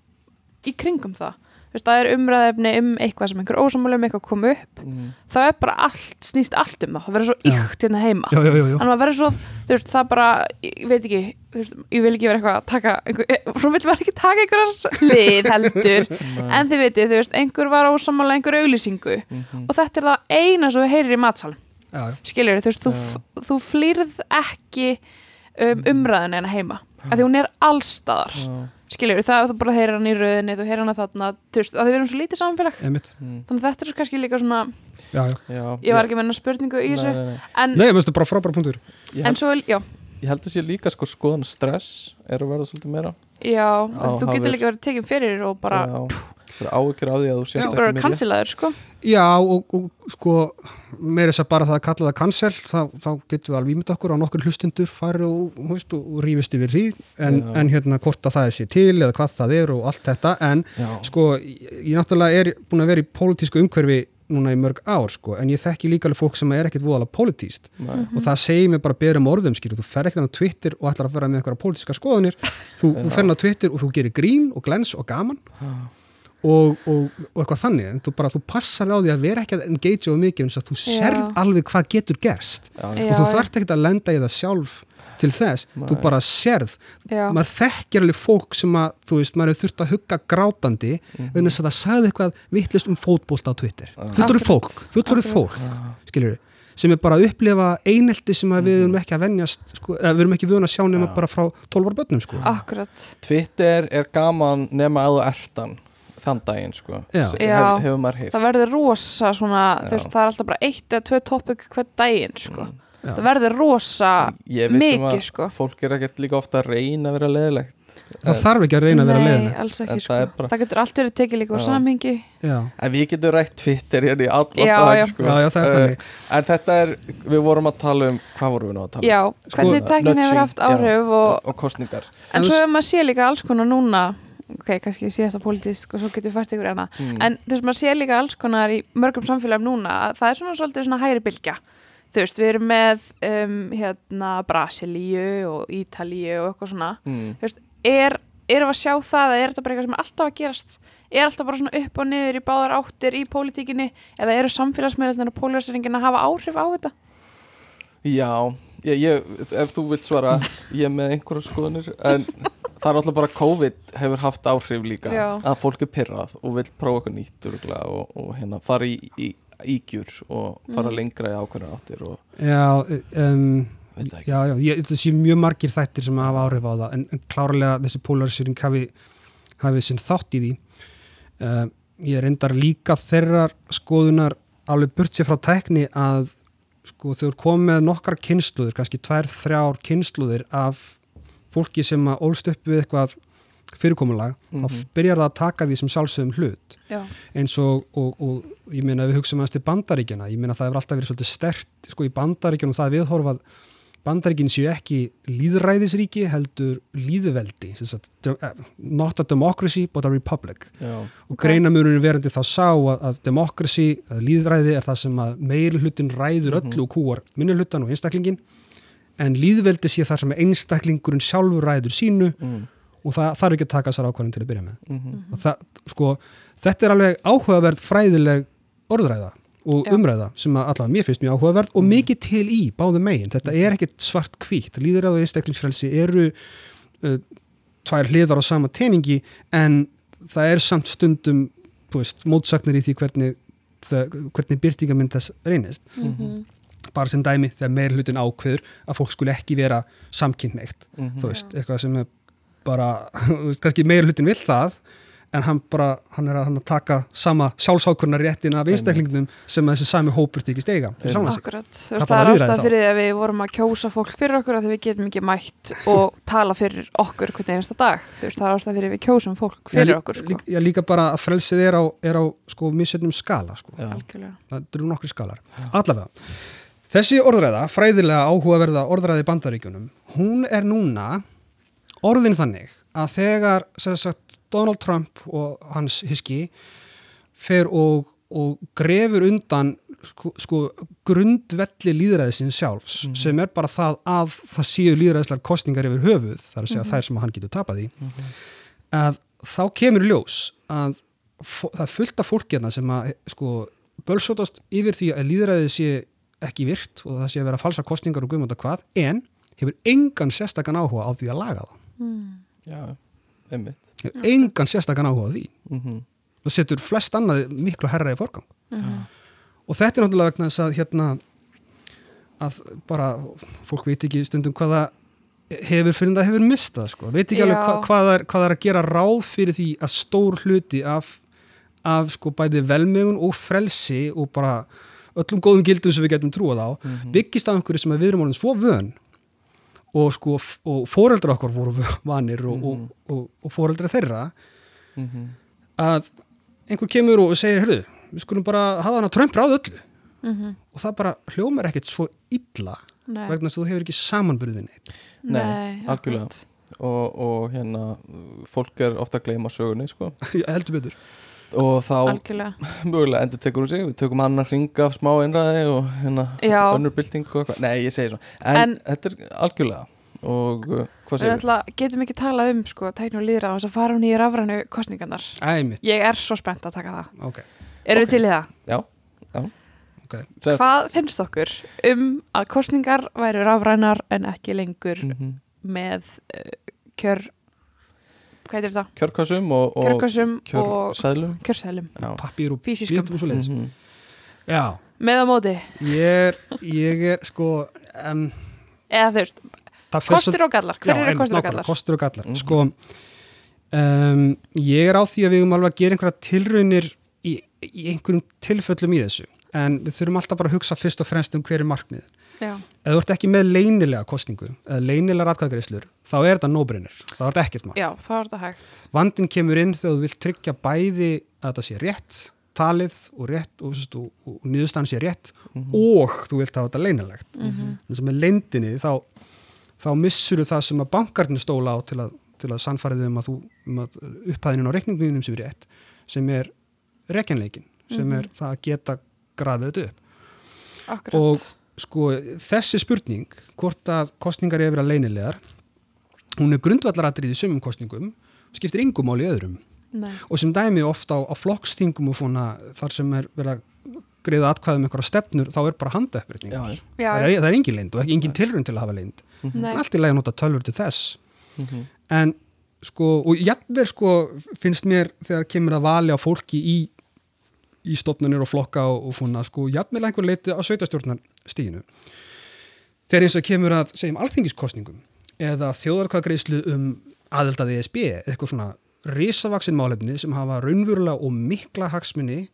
í kringum það. Veist, það er umræðefni um eitthvað sem einhver ósamálum eitthvað kom upp. Mm. þá er bara allt, snýst allt um það. Það verður svo Já. ykt hérna heima. Já, já, já, já. Þannig að maður verður svo, þú veist, það bara, ég veit ekki, þú veist, ég vil ekki vera eitthvað að taka, einhver, eh, svo vil maður ekki taka einhverjar lið heldur, en þið veitir, þú veist, einhver var ósamála einhver auglýsingu. Mhm. og þetta er það eina sem þú heyrir í matsalum, skiljur, þú veist, þú, þú flýrð ekki um, umræðin en heima, af því hún er allstaðar, Já. skilur, það þú bara heyrir hann í röðinni þú heyrir hann þarna, þú veist, að við erum svo lítið samfélag. Einmitt, mm, þannig að þetta er svo kannski líka svona já, já. Já, ég var ekki með hennar spurningu í þessu. nei, nei, nei. en, Nei, mér finnst þetta bara frábæra punktur. Ég, en held, svo, já, ég held að sé líka sko skoðan stress er að verða svolítið meira. Já Já, þú hafi- getur líka verið tekinn fyrir og bara, já, fyrir áhyggjur af því að þú sért ekki bara með rétt- kansilaður, sko. Já, og, og sko meira þess að bara það að kalla það cancel þá, þá getum við alveg ímynd okkur á nokkur hlustundur farið og, og, og rífist yfir því. En, en hérna hvort að það er sér til eða hvað það er og allt þetta. En Já. sko, ég, ég náttúrulega er búin að vera í pólitísku umhverfi núna í mörg ár sko, en ég þekki líka alveg fólk sem er ekkit voðalega pólitíst Nei. og það segir mér bara berum orðum skilur, þú. Fer ekkert á Twitter og ætlar að vera með eitthvað pólitíska skoðunir, þú, þú fer á Twitter og þú gerir grín og glens og gaman og, og, og eitthvað þannig en þú bara, þú passar á því að vera ekki að engage of mikið eins að þú sérð Já. alveg hvað getur gerst Já, Já. og þú þarft ekki að lenda í það sjálf til þess, Nei. þú bara sérð já, maður þekkir alveg fólk sem að þú veist, maður hefur þurft að hugga grátandi Mhm. vegna þess að það sagði eitthvað vittlust um fótbolt á Twitter fullorðið Akkurat. fólk, fullorðið Akkurat. fólk skilur sem er bara að upplifa einelti sem að við erum ekki að venjast sko, eða við erum ekki vöna að sjá nema Mhm. Já. bara frá 12 ára börnum sko. akkurat Twitter er gaman nema að þú ertan þann daginn sko Já. S- Já. hef, hefur maður heyrt það verður rosa svona, veist, það er alltaf bara eitt eða tvö topic hvern daginn, sko Já. það verður rosa ég vissum mikið, að sko fólk er ekkert líka ofta að reyna að vera leðilegt það þarf ekki að reyna að vera En ekki, það sko er bara- það getur allt verið tekið líka Já. samhengi já. en við getum rætt Twitter hérna í alla Já, dag já. sko. Já, já, það þannig. en þetta er, við vorum að tala um hvað vorum við nú að tala um já, hvernig tæknin nudging, hefur haft já, áhrif og, og kostningar en En svo ef maður sé líka alls konar núna ok, kannski síðasta pólitísk og svo getur fært ykkur hana mm. en þú veist, maður sé líka alls konar í mörgum samfélagum núna að það er svona svolítið svona hægri bylgja. Þú veist, við erum með um, hérna Brasilíu og Ítalíu og eitthvað svona. Mm. þú veist, er, erum við að sjá það eða er þetta bara eitthvað sem er alltaf að gerast? Er alltaf bara svona upp og niður í báðar áttir í pólitíkinni? Eða eru samfélagsmeðlarnir og pólitísringin að hafa áhrif á þetta? Já, ég, ég, ef þú vilt svara ég er með einhverja skoðanir en það er alltaf bara COVID hefur haft áhrif líka Já. að fólk er pyrrað og vil prófa eitthvað nýtt og, og hérna fara í, í ígjur og fara Mhm. lengra í ákveðna áttir og já, um, það já, já, ég, þetta sé mjög margir þættir sem hafa áhrif á það en, en klárlega þessi polarisering hafi, hafi sinn þátt í því uh, ég reyndar líka þeirrar skoðunar alveg burt sér frá tækni að sko þau eru komið með nokkar kynsluður, kannski tvær, þrjár kynsluður af fólki sem að ólst upp við eitthvað fyrirkomulag, Mhm. þá byrjar það að taka því sem sjálfsögum hlut. Já, eins og, og, og ég meina við hugsaum aðeins til bandaríkjana, ég meina það hefur alltaf verið svolítið stert sko í bandaríkjanum það viðhorfað bandaríkin séu ekki líðræðisríki heldur líðveldi eh, not a democracy but a republic. Já, og greinamurinn verandi þá sá að, að democracy, að líðræði er það sem að meiri hlutin ræður Mhm. öllu og kúar minni hlutan og einstaklingin en líðveldi sé þar sem einstaklingurinn sjálfur ræður sínu mm, og það þarf ekki að taka þessar ákvarðin til að byrja með. Mm og það, sko, þetta er alveg áhugaverð fræðileg orðræða og Já. umræða sem að allavega mér finnst mjög áhugaverð og mikið til í báðum megin, þetta er ekkit svart hvítt. Líðræð og einstaklingsfrelsi eru uh, tvær hliðar á sama teningi en það er samt stundum þú veist, mótsagnir í því hvernig, það, hvernig byrtingamind þess reynist. Mhm. Bara sem dæmi þegar meir hlutin ákveður að fólk skuli ekki vera samkynnneitt Mhm. þú veist, eitthvað sem er bara, þú veist, kannski meir hlutin vill það en hann bara, hann er að, hann að taka sama sjálfsákurnar réttin af einstaklingnum sem að þessi sami hópur þykist eiga. Akkurat, þú veist, það er lýðræði ástæð þá. fyrir því að við vorum að kjósa fólk fyrir okkur að því við getum ekki mætt og tala fyrir okkur hvern einasta dag, þú veist, það er ástæð fyrir við kjósum fólk Já, fyrir lí- okkur, sko, líka, já, líka bara að frelsið er á, er á sko missetnum skala, sko. Já, algjörlega það eru nokkri skalar. Allavega, þessi orðræða, fræðilega áhugaverða orðræði í bandaríkjunum, hún er núna orðin þannig að þegar sagt, Donald Trump og hans hiski fer og, og grefur undan sko, sko grundvelli líðræðisins sjálfs sem er bara það að það séu líðræðislar kostningar yfir höfuð þar að segja þær sem hann getur tapað í að þá kemur ljós að það er fullt af fólk hérna sem að sko bölsótast yfir því að líðræðið sé ekki virt og það sé að vera falsa kostningar og guðmönda hvað en hefur engan sérstakann áhuga á því að laga það mm. já, einmitt hefur engan sérstakann áhuga á því mm og setur flest annað miklu herra í forgang Mhm. og þetta er náttúrulega vegna þess að hérna að bara fólk veit ekki stundum hvaða hefur fyrir það hefur mistað sko. veit ekki alveg Já. hva, hvað, er, hvað er að gera ráð fyrir því að stór hluti af, af sko bæði velmegun og frelsi og bara öllum góðum gildum sem við getum trúað á byggist af einhverju sem að við erum orðin svo vön og sko og foreldrar okkar voru vanir og, og, og, og foreldrar þeirra Mhm. að einhver kemur og segir hörðu, við skulum bara hafa hana Trump ráð öllu Mhm. og það bara hljómar ekkert svo illa Nei. vegna þess að þú hefur ekki samanbyrð við neitt Nei, algjörlega. og, og hérna fólk er ofta að gleyma sögunni sko. Já, heldur betur og þá algjörlega. mögulega endur tekur úr sig. Við tökum annar ring af smá einræði og hérna Já. önnur bylting og eitthvað, nei ég segi svo en, En- þetta er algjörlega. Og uh, hvað Við segir við? getum ekki talað um sko, tækni og líðra og þess að fara hún í rafrænu kostningarnar. Æmitt, Ég er svo spennt að taka það. ok, Erum við til í það? Já, já. Ok. Segðast, Hvað finnst okkur um að kostningar væru rafrænar en ekki lengur mm með uh, kjör hvað er þetta? Kjörkvassum og, og Kjörkvæsum og kjörsæðlum kjörseðlum Já, pappír og Físískum. bítum og svo leiðis Mhm. Já, með á móti ég er, ég er sko um, eða þú veist, það kostur og gallar hver eru kostur og gallar? kostur og gallar Mhm. sko um, ég er á því að við höfum alveg að gera einhverja tilraunir í, í einhverjum tilföllum í þessu en við þurfum alltaf bara að hugsa fyrst og fremst um hver er markmið Já, ef þú ert ekki með leynilega kostningu eða leynilega ratkvæðgreislur þá er þetta nóbrinnir, þá er þetta ekkert mark já, þá er þetta hægt. Vandin kemur inn þegar þú vilt tryggja bæði að þetta sé rétt talið og rétt og, og, og, og niðurstann sé rétt og þú vilt hafa þetta leynilegt. Mhm. en sem með leyndinni þá, þá missur það sem að bankarnir stóla á til að, til að sannfæriði um að, þú, um að upphæðinin á reikningunum sem er rétt sem er rekjanleikin sem er það að geta grafið þetta upp. Akkurat. Og sko þessi spurning hvort að kostningar er að vera leynilegar hún er grundvallaratrið í sumum kostningum skiptir yngum máli í öðrum Nei. og sem dæmi ofta á, á flokkstingum og svona þar sem er verið að greiða atkvæðum einhverja stefnur þá er bara. Já, það, er- það er engin leynd og ekki engin tilrun til að hafa leynd Nei. allt í lagi að nota tölvur til þess Mhm. en sko og jafnvel sko finnst mér þegar kemur að vali á fólki í í stofnunir og flokka og, og svona sko jafnvel einhver leiti á sveitastjórnar stíginu þegar eins og kemur að segjum alþingiskostningum eða þjóðarkvæðgreislu um aðeld að ESB eitthvað svona risavaksin málefni sem hafa raunverulega og mikla hagsmunni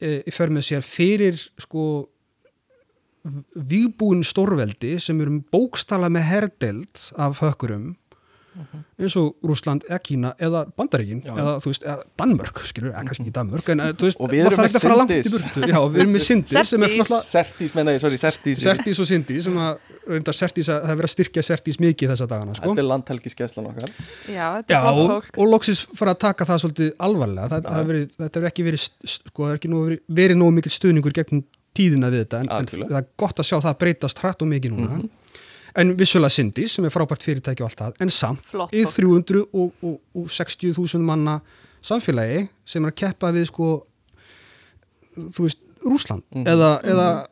e, í för með sér fyrir sko vígbúin stórveldi sem eru bókstala með herdeld af hökkurum eins og Rúsland eða Kína eða Bandaríkin eða þú veist, eða Danmörk skilur, eða kannski ekki Danmörk en þú veist, Og við maður erum þarf með ekki að fara langt í burtu. Já, við erum með Sindis sem er Sertís. menna ég, sorry, Sertís Sertís og Sindi sem að reynda Sertís að það er verið að styrkja Sertís mikið þessa dagana sko. Þetta er landhelgiskeslan okkar. Já, þetta Já, er gott og, fólk. og loksis fara að taka það svolítið alvarlega. Það, það verið, þetta er ekki verið sko, það er ekki verið, verið nóg mikill stuðningur gegn tíðina við þetta en, en það er gott að sjá það breytast hrætt og mikið núna en vissulega Sindis sem er frábært fyrirtæki og allt það en samt Flott í fólk. 360.000 manna samfélagi sem er að keppa við sko þú veist, Rúsland Mhm. eða, eða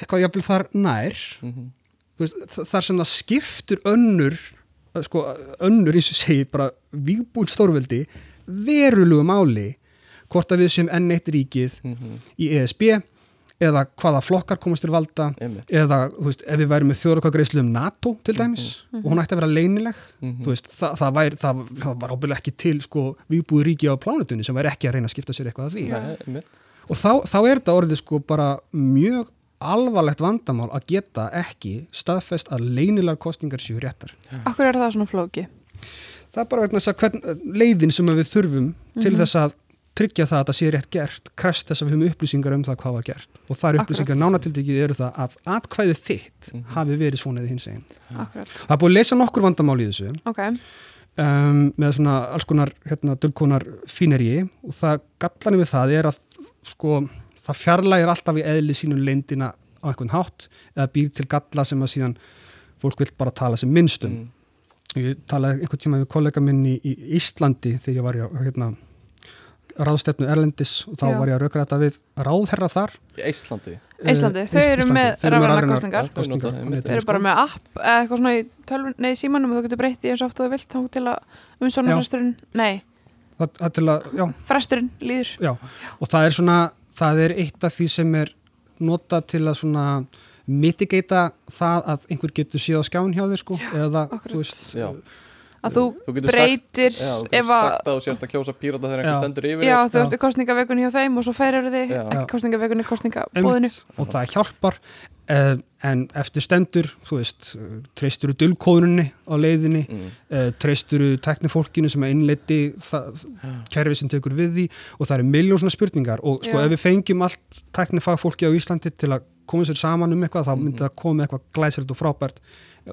eitthvað jafnvel þar nær Mhm. þú veist, þar sem það skiptur önnur sko, önnur eins og segi bara vígbúin stórveldi verulegu máli hvort að við sem enn eitt ríkið Mhm. í ESB eða hvaða flokkar komast til valda Einmitt. eða þú veist, ef við værum með þjóðarkvæðgreislu um NATO til dæmis og hún ætti að vera leynileg Mhm. þú veist, það, það, væri, það, það var ábyrðlega ekki til sko, vígbúi ríki á plánutunni sem væri ekki að reyna að skipta sér eitthvað að því. Nei, og þá, þá er þetta orðið sko bara mjög alvarlegt vandamál að geta ekki staðfest að leynilegar kostningar séu réttar. Akkur er það svona flóki það er bara vegna þess að hvern, leiðin sem við þurfum til þess að tryggja það að það sé rétt gert krest þess að við höfum upplýsingar um það hvað var gert. Og það eru upplýsingar Akkurat. nánatildikið eru það að atkvæðið þitt hafi verið svona eða hins einn Akkurat, það er búið að leysa nokkur vandamál í þessu. Ok. Um, með svona alls konar hérna, dulkonar fíneri. Og það gallanum við það er að sko, það fjarlægir alltaf í eðli sínum leyndina á einhvern hátt. Eða býr til galla sem að síðan fólk vil bara tala sem minnstum. Mm. ég talaði einhvern tíma við kollega minn í, í Íslandi þegar ég var í hérna, ráðstefnu Erlendis og þá Já. var ég að rökra þetta við ráðherra þar Í Íslandi Íslandi, þau eru með Þeir eru með rafrænar rafrænar kosningar. Já, þau nota eru bara með app eða eitthvað svona í tölvun, nei, símanum og þú getur breytt í eins og oft þú vilt þá til að umsvona Já. fresturinn, nei, það, það til að, já, fresturinn líður Já, og það er svona, það er eitt af því sem er notað til að svona mitigata það að einhver getur síða skjáin hjá þér sko eða akkurat. þú veist Já. Að þú, Þú breytir sagt, já, þú ef getur að sagt að þú sért að kjósa pírata þegar einhver stendur yfir já, þú ert í kostningavekunni hjá þeim og svo ferir Já. ekki kostningavekunni, kostningabóðinu og það hjálpar uh, en eftir stendur þú veist, uh, treysturu dulkóðunni á leiðinni, Mm. uh, treysturu teknifólkinu sem er innleiti kerfi sem tekur við því? Og það eru miljón svona spurningar. Og sko Já. ef við fengjum allt teknifagfólki á Íslandi til að koma sér saman um eitthvað þá myndi það koma eitthvað glæsrætt og frábært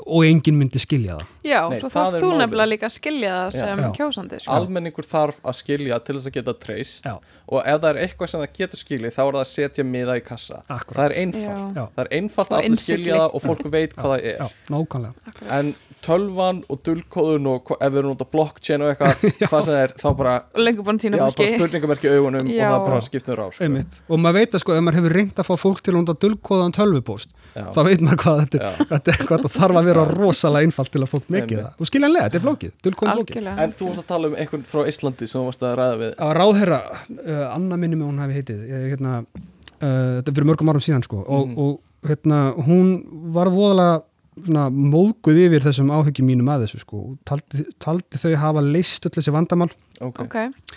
og enginn myndi skilja það já, Nei, svo þarf þú nefnilega líka að skilja það sem Já. kjósandi sko. Almenningur þarf að skilja til þess að geta treyst Já. og ef það er eitthvað sem það getur skilið þá er það að setja miða í kassa Akkúrat. það er einfalt, Já. það er einfalt Og að allir skilja það og fólk veit hvað það er Já, nákvæmlega Akkurat. en tölvan og dulkóðun og ef við erum út á blockchain og eitthvað hvað sem það er, þá bara, já, bara spurningamerki augunum Já. og það bara skipnur á sko. Og maður veit að sko ef maður hefur reynd að fá fólk til að nota dulkóðan tölvupóst Já. þá veit maður hvað þetta, þetta, er- hvað þetta þarf að vera rosalega einfalt til að fólk Einmitt. það og skiljanlega, þetta er flókið, dulkóðan flókið algjörlega en þú varst að tala um einhvern frá Íslandi sem þú varst að ræða við að ráðherra, uh, Anna minni með hún hafi heitið ég, hérna, uh, þetta er fyrir mörgum árum síðan sko, og, Mhm. og hérna, hún var voðalega svona, móðguð yfir þessum áhyggjum mínum að þessu sko, og taldi, taldi þau hafa leist öll þessi vandamál. Okay. ok,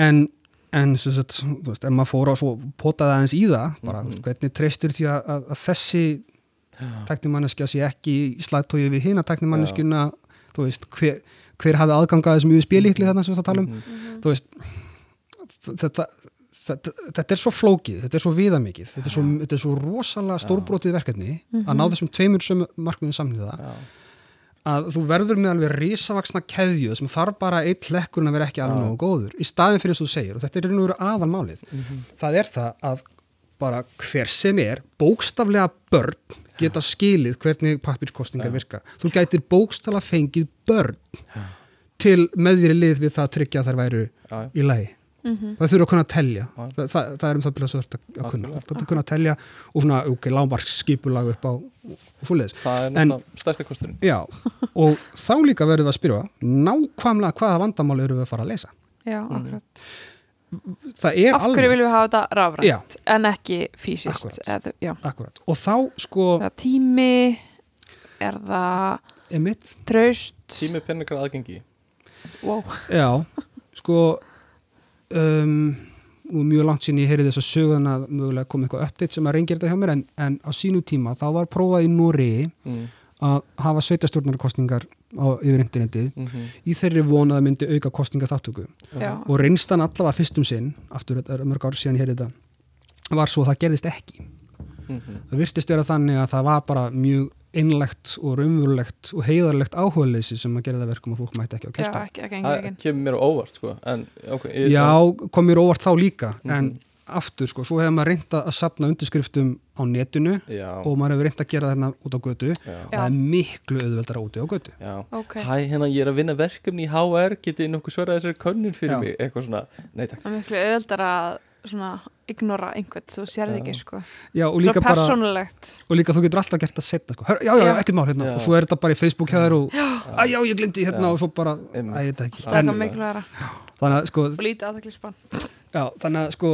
en en sagt, þú veist, maður fór á svo potaði aðeins í það, bara mm hvernig treystur því að, að, að þessi tæknimanneskja sé ekki í slagtói við hina tæknimanneskjuna? Þú veist, hver, hver hafi aðgangað þessum USB-líkli þarna sem við það tala um? Mhm. þú veist þetta, þetta, þetta er svo flókið, þetta er svo viðamikið þetta þetta er svo rosalega stórbrotið verkefni að ná þessum tveimur sömu markmiðum samhliða. Já. að þú verður með alveg risavaksna keðju sem þarf bara eitt hlekkurinn að vera ekki alveg nógu góður í staðin fyrir þess að þú segir og þetta er nú aðalmálið. Það er það að bara hver sem er bókstaflega börn geta skilið hvernig pappirskostingar virka. Þú gætir bókstaflega fengið börn til meðviri lið við það að tryggja þær væru í lagi Mhm. það þurfa að kunna að telja. Það, það, það er um það byrjað svo að, að kunna. Það er að kunna að telja og svona ok, lámarks skipulag upp á svoleiðis. Það er náttúrulega stærsti kosturinn. Já, og þá líka verðum við að spyrja nákvæmlega hvaða vandamál eru við að fara að leysa. já, Mhm. akkurat. Það er af hverju alveg, viljum við hafa þetta rafrænt Já. en ekki fysiskt? Og þá sko, er það tími? Er það traust? Tími penningar aðgengi. Wow. já, sko, um, er mjög langt sín ég heyri þess að sögðan að mögulega kom eitthvað update sem að reyngir þetta hjá mér, en, en á sínu tíma þá var prófað í Nóri mm. að hafa sveitastjórnarkostningar á yfir internetið Mm í þeirri von að það myndi auka kostninga þáttöku. já, og reynstan allavega fyrstum sinn aftur þetta er mörg ár síðan ég heyrði þetta var svo að það gerðist ekki -hmm. það virtist vera þannig að það var bara mjög einlegt og raunverulegt og heiðarlegt áhugaleysi sem að gera það verkum að fólk mætti ekki á já, kjörsta ekki, ekki engin það kemur mér á óvart sko. en, okay, ég, já, kom mér óvart þá líka en Mhm. aftur sko, svo hefur maður reynda að sapna undirskriftum á netinu já, og maður hefur reynda að gera þarna út á götu já. það er miklu auðveldara úti á götu Já. Ok. Hæ, hérna ég er að vinna verkefni í HR getið nokkuð svarað þessari könnun fyrir Já. mig eitthvað svona, nei takk það er miklu auðveldar að svona ignora einhvern, þú sérði ekki sko. Já, og svo líka bara persónulegt. Og líka þú getur alltaf gert það setna sko. Hör, já, já, já, ekkert mál hérna. Já. og svo er þetta bara í Facebook hjá þér og að já, ég glimti hérna Já. og svo bara, að ég veit ekki. Er þannig að sko, já, þannig að sko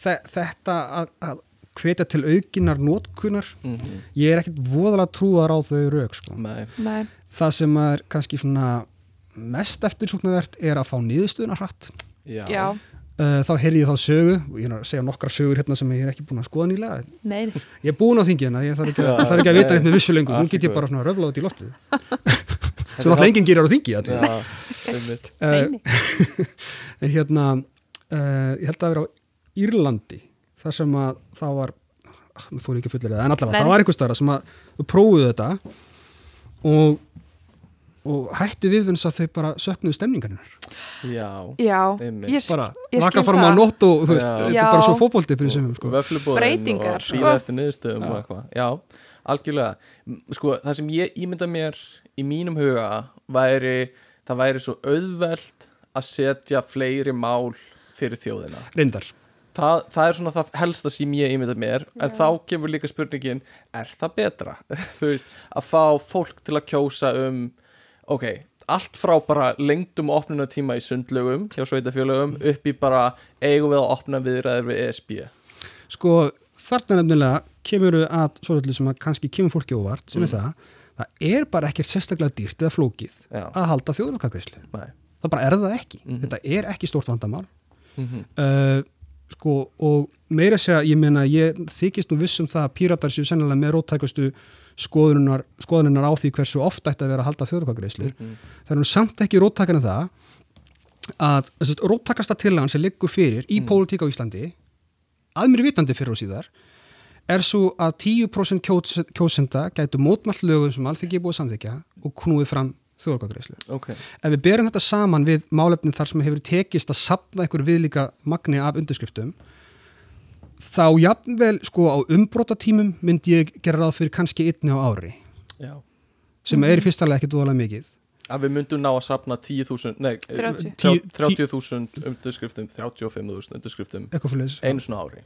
þe þetta að, að hvetja til aukinar nótkunar mm -hmm. ég er ekkert voðalega trúar á þau rauk sko. Nei, nei, það sem er kannski svona mest eftirsóknarvert er að fá niðurstöðuna hratt. Já, já, uh, þá heyrði ég þá sögu og ég er að segja nokkra sögur hérna sem ég er ekki búin að skoða nýlega. Nei, ég er búin á þingina, ég þarf ekki, að- þarf ekki að vita með vissu lengur, nú get ég bara svona röfla út í Þessi sem alltaf enginn gerir á þingi einmitt uh, nei. en hérna uh, ég held að vera á Írlandi þar sem að það var ah, þú er ekki fullir það, en allavega það var einhvers staðar sem að prófuðu þetta. Og, og hættu viðvins að þau bara söknuðu stemningarinnar Já, já, ég, bara skil fram á það. nótt og þú veist, Já. þetta Já. er bara svo fótbolti fyrir sem sko. vöflubóðin Breytingar, og sko. býða eftir niðurstöðum og eitthvað Já, algjörlega Sko, það sem ég ímynda mér í mínum huga væri, það væri svo auðvelt að setja fleiri mál fyrir þjóðina reyndar það, það er svona það helsta sem ég ímynda mér en þá kemur líka spurningin er það betra? þú veist, að fá fólk til að kjósa um ok, allt frá bara lengdum opnunatíma í sundlögum hjá sveitafjölögum upp í bara eigum við að opna viðræður við ESB sko þarna nefnilega kemur við að svolítið sem að kannski kemur fólki óvart sem er það, það er bara ekkert sérstaklega dýrt eða flókið Já. að halda þjóðlokagreislu Nei. það bara er það ekki, Mhm. þetta er ekki stórt vandamál Mhm. uh, sko, og meira segja, ég meina ég þykist nú viss um það að píratar séu sennilega með róttækustu skoðunar, skoðunar á því hversu oft ætti að vera að halda þjóðlokagreislu Mhm. það er nú samt ekki róttækana það að þess, róttækasta tillagan sem liggur fyrir í Mm. pólitík á Íslandi að mér vitandi fyrir og síðar er svo að 10% kjós, kjósenda gætu mótmall lögum sem alþingi er búið að samþykja og knúið fram þjóðlokagreislu ok, ef við berum þetta saman við málefnin þar sem hefur tekist að sapna einhver viðlíka magni af undirskriftum þá jafnvel sko á umbrótatímum myndi ég gera ráð fyrir kannski einni á ári. Já. Sem er í fyrsta lega ekki dóðalega mikið. Að við myndum ná að sapna 10.000 nei, 30. þrjá- Tí- 30.000 undirskriftum 35.000 undirskriftum. Einu svona ári.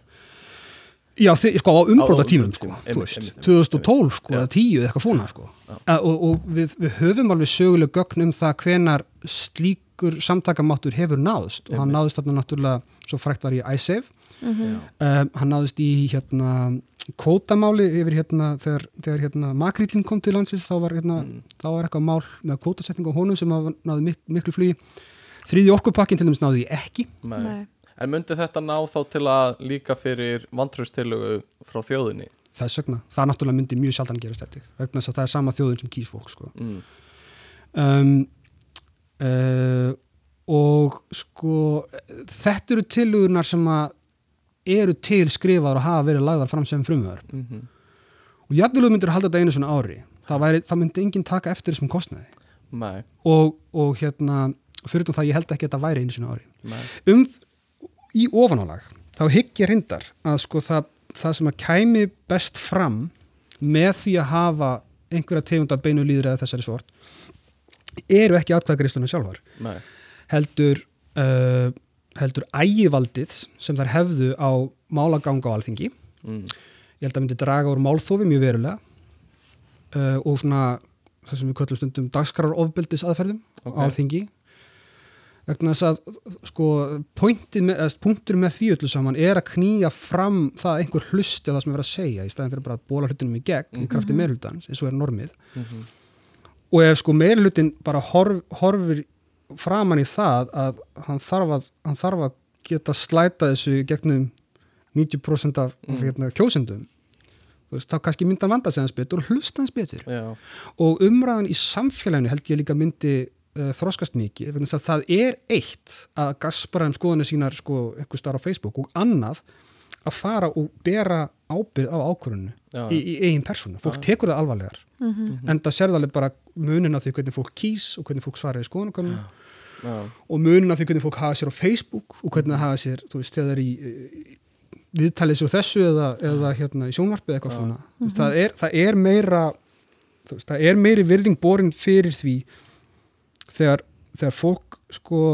Já, þi, sko á umbrótatímum umbrotatímum, sko, einmitt, þú veist, einmitt, einmitt. 2012 sko, eða 10 eða eitthvað svona sko. A, og, og við, við höfum alveg söguleg gögn um það hvenar slíkur samtakamáttur hefur náðst. Og hann Einmitt. náðist þarna náttúrulega svo frækt var í ISAF Mhm. já, um, hann náðist í hérna kvótamáli yfir hérna þegar, þegar hérna makrítin kom til landsins þá var, hérna, Mm. þá var eitthvað mál með kvótasetning á honum sem að náði mik miklu flugi þriði orkupakkin til dæmis náði ekki nei. Nei. en myndi þetta ná þá til að líka fyrir vantraustilögu frá þjóðinni þess vegna, það náttúrulega myndi mjög sjaldan gerast þetta vegna þess að það er sama þjóðin sem kýs fólk sko. mm. um, uh, og sko þetta eru tilugunar sem að eru til skrifaðar og hafa verið lagðar fram sem frumöður Mm -hmm. og jafnvel þú myndir halda þetta einu svona ári það, væri, það myndi enginn taka eftir þessum kostnaði. Og, og hérna fyrir það ég held ekki að þetta væri einu svona ári. Nei. Um, í ofanálag þá hygg ég reyndar að sko það, það sem að kæmi best fram með því að hafa einhverja tegunda beinu líður eða þessari sort eru ekki atkvæðagreisluna sjálfar. Nei, heldur uh, heldur ægivaldið sem þær hefðu á málaganga á alþingi. Mm. ég held að myndi draga úr málþófi mjög verulega uh, og svona það sem við köllum stundum dagskarar ofbeldis aðferðum Ok. á alþingi. Vegna þess að sko með, punktur með því öllu saman er að knýja fram það að einhver hlusti á það sem er verið að segja í staðin fyrir bara að bóla hlutinum í gegn í krafti meirhlutans eins og er normið. Mm og ef sko meirhlutin bara horf, horfir framan í það að hann þarf að, hann þarf að geta slæta þessu gegnum 90% af Mm. mm. hérna, kjósendum veist, þá kannski mynda hann vanda sig hans betur og hlusta hans betur já, og umræðan í samfélaginu held ég líka myndi uh, þroskast mikið vegna þess að það er eitt að gaspara um skoðanir sínar sko eitthvað starf á Facebook og annað að fara og bera ábyrð á ákvörðinu í, í eigin persónu, fólk Já. tekur það alvarlegar Mhm. en það sérði alveg bara munin af því hvernig fólk kýs og hvernig fólk svarar í skoðanakönnum já, og munin af því hvernig fólk hafa sér á Facebook og hvernig það hafa sér, þú veist, þegar það er í, viðtalið svo þessu eða, eða hérna í sjónvarpi eða eitthvað svona. Þú veist, það, er, það er meira þú veist, það er meiri virðing borin fyrir því þegar, þegar fólk sko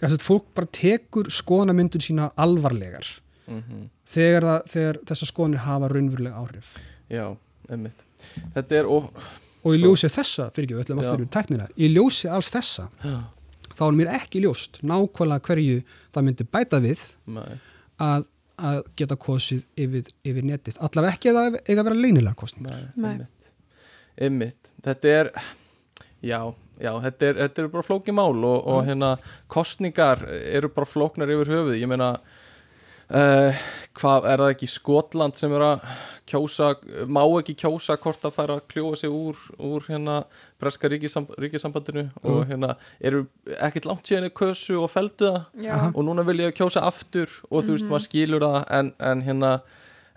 þess að fólk bara tekur skoðanamyndun sína alvarlegar mm þegar, það, þegar þessar skoðanir hafa raunverulega áhrif. Já, einmitt. Þetta er, og, og í Sko. ljósi þessa, fyrir ekki, öllum Já. aftur í tæknina í ljósi alls þessa já, þá er mér ekki ljóst nákvæmlega hverju það myndi bæta við að, að geta kosið yfir, yfir netið allavega ekki að það eiga að vera leynilega kostning Nei, Nei. einmitt. einmitt Þetta er já, já, þetta er, þetta er bara flóki mál og, og hérna kostningar eru bara flóknar yfir höfuð ég meina uh, hvað er það ekki Skotland sem er að kjósa, má ekki kjósa hvort að fara að kljóa sig úr, úr hérna breska ríkisam, ríkisambandinu og hérna eru ekkert langt síðan í kösu og feldu það? Já. og núna vil ég kjósa aftur og þú veist, maður skilur það en, en hérna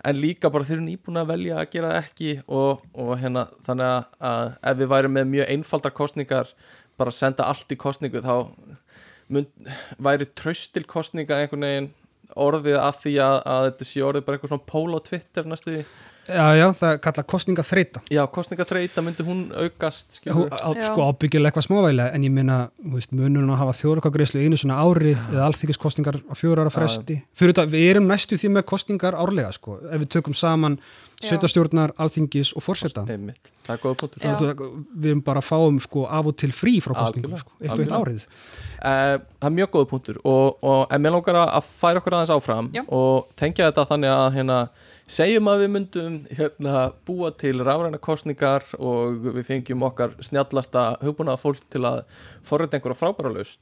en líka bara þeir eru nýbúin að velja að gera það ekki og, og hérna þannig að, að ef við værum með mjög einfaldar kostningar bara senda allt í kostningu þá mynd, væri tröst til kostninga einhvern veginn orðið að því að, að þetta sé orðið bara eitthvað svona pól á Twitter næstu því Já, já, það kalla kostninga þreita já, kostningaþreita myndi hún aukast skilur á, Já. sko ábyggilega eitthvað smávægilega en ég minna, munurinn að hafa þjóðrökkagreislu einu svona ári eða alþykkiskostningar á fjóra ára Já, fresti. Fyrir þetta, við erum næstu því með kostningar árlega sko, ef við tökum saman Já. sveitastjórnar, alþingis og forseta. Einmitt, það er góða punktur. Já. Við erum bara að fáum sko af og til frí frá kostningum, Algjörlega, sko, eitt og eitt árið. Eh, það er mjög góða punktur og, og en mér langar að færa okkur aðeins áfram Já. og tengja þetta þannig að hérna, segjum að við myndum hérna, búa til rafræna kostningar og við fengjum okkar snjallasta hugbúnaða fólk til að forrita einhverja frábæra laust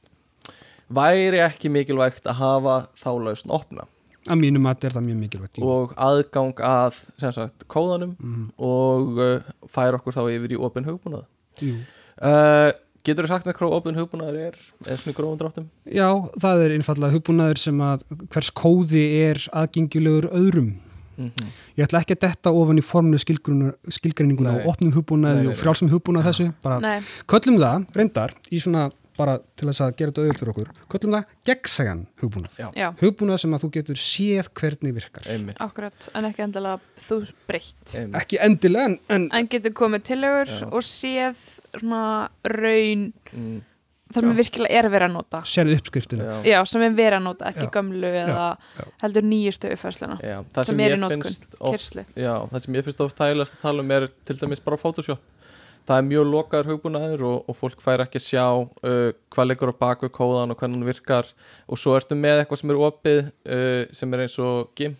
væri ekki mikilvægt að hafa þá lausn opna að mínum að er það mjög mikilvægt jú. og aðgang að sagt kóðanum Mhm. og uh, færa okkur þá yfir í opin hugbúnað uh, Getur þú sagt með hvað opin hugbúnaður er eða svona í grófum dráttum? Já, það er einfallega hugbúnaður sem að hvers kóði er aðgengilegur öðrum. Mm Ég ætla ekki að detta ofan í forminu skilgreininguna og opnum hugbúnaði og frjálsum hugbúnaði þessu. Bara Nei, köllum það, reyndar, í svona bara til þess að gera þetta auðvöld fyrir okkur, köllum það gegnsægan hugbúnað. Hugbúnað sem að þú getur séð hvernig virkar. Einmitt, akkurat en ekki endilega þú breytt. Ekki endilega, en, en en getur komið tillögur Já. og séð svona raun Mm, þar sem virkilega er verið að nota sérðu uppskriftinu. já. já, sem er verið að nota, ekki Já. gömlu eða já. heldur nýjustu uppfæsluna Já, það sem sem, er í notkun, kyrslu já, það sem ég finnst oft tægilegast að tala um er til dæmis bara Photoshop það er mjög lokaður hugbúnaður og, og fólk fær ekki að sjá uh, hvað leikur á baku kóðan og hvernig hann virkar og svo ertu með eitthvað sem er opið uh, sem er eins og GIMP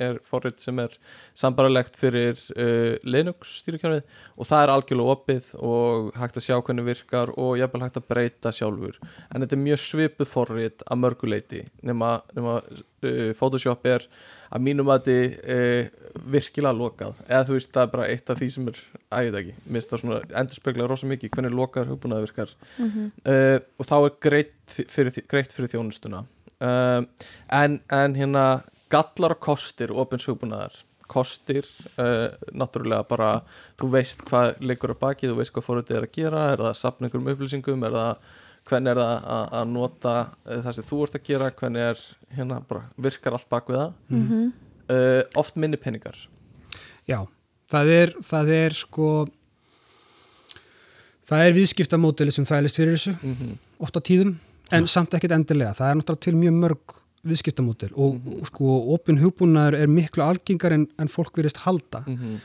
er forrið sem er sambaralegt fyrir uh, Linux stýrikjörnið og það er algjörlega opið og hægt að sjá hvernig virkar og jafnvel hægt að breyta sjálfur. En þetta er mjög svipuð forrið að mörguleiti nema, nema uh, Photoshop er að mínum að þetta uh, virkilega lokað. Eða þú veist það er bara eitt af því sem er ægið ekki, mér finnst það svona endurspegla rosa mikið hvernig lokaður hugbúnaði virkar. Mhm. uh, og þá er greitt fyrir, greitt fyrir þjónustuna. Uh, en, en hérna gallar og kostir opins hugbúnaðar kostir uh, náttúrulega bara þú veist hvað leikur á baki þú veist hvað fórhundið er að gera er það að sapna einhverjum upplýsingum er það hvernig er það að, að nota uh, það sem þú ert að gera hvernig er hérna bara virkar allt bak við það? Mhm. uh, oft minni peningar. Já, það er, það er sko það er viðskiptamódeli sem þælist fyrir þessu mm -hmm. oft á tíðum, en samt ekkit endilega. Það er náttúrulega til mjög mörg viðskiptamódel og, og sko, opin hugbúnaður er miklu algengar en, en fólk virðist halda Mm -hmm.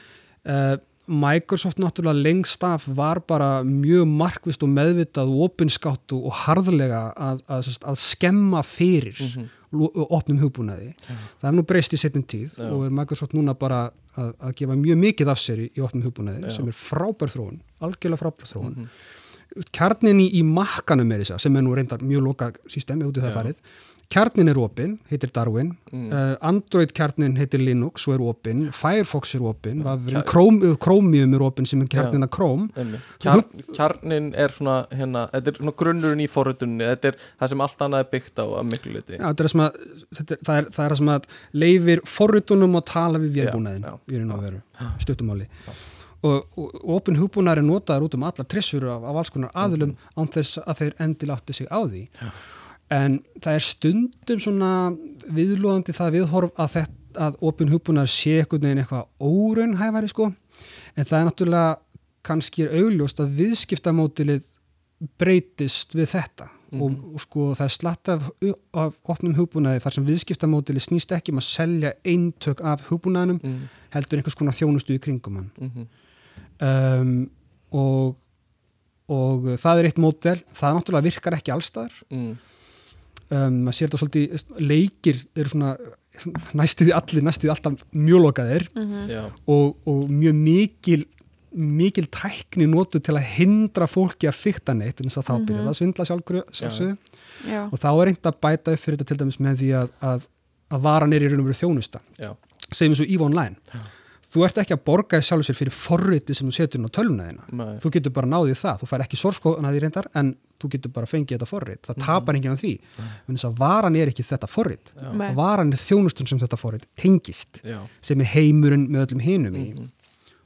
uh, Microsoft náttúrulega lengst af var bara mjög markvist og meðvitað og opinskátt og harðlega að, að, að, að skemma fyrir Mhm. lo- opnum hugbúnaði það er nú breyst í setjum tíð Já. og er Microsoft núna bara að, að gefa mjög mikið af sér í, opnum hugbúnaði Já. sem er frábær þróun, algjörlega frábær þróun Mhm. kjarnin í, í makkanum er þess að sem er nú reyndar mjög loka systemi út í það farið kjarnin er opinn, heitir Darwin. Mm. uh, Android kjarnin heitir Linux og er opinn, Firefox er opinn. Kjar- Chrome, Chromium er opinn sem er kjarnin að Chrome. Kjarn, kjarnin er svona hérna, þetta er svona grunnurinn í forritunni þetta er það sem allt annað er byggt á að miklu liti Já, þetta er sem að, þetta, það, er, það er sem að leifir forritunum að tala við já, í raun og veru, stuttumáli og, hugbúnaður er notaður út um allar trissur af, af alls konar aðlum án þess að þeir endilátti sig á því. Já. En það er stundum svona viðlóðandi það viðhorf að, þetta, að opin hugbúnaður sé einhvern veginn eitthvað óraunhæfari sko. En það er náttúrulega kannski er augljóst að viðskiptamótilið breytist við þetta. Og, og sko það er slatt af, af opnum hugbúnaði þar sem viðskiptamótilið snýst ekki um að selja eintök af hugbúnaðinum mm heldur einhvers konar þjónustu í kringum hann. -hmm. um, og og það er eitt mótel það náttúrulega virkar ekki allstaðar mm. Um, maður sér þetta svolítið leikir eru svona næstuði allir, næstuði alltaf mjög lokaðir. Mhm. Já, og, og mjög mikil mikil tækni notu til að hindra fólki að fykta neitt en þess að þá byrja það að svindla sjálfsögðu. Já, og þá er reynd að bæta upp fyrir þetta til dæmis með því að, að, að varan er í raun og veru þjónusta. Segjum eins og EVE Online. Já. Þú ert ekki að borga þið sjálfur sér fyrir forriti sem þú setur inn á tölvuna þína. Nei. þú getur bara náðið það, þú fær ekki sorskóðan að því reyndar en þú getur bara fengið þetta forrit. Það tapar enginn af því, en þess að varan er ekki þetta forrit, varan er þjónustun sem þetta forrit tengist, já. sem er heimurinn með öllum hinum í.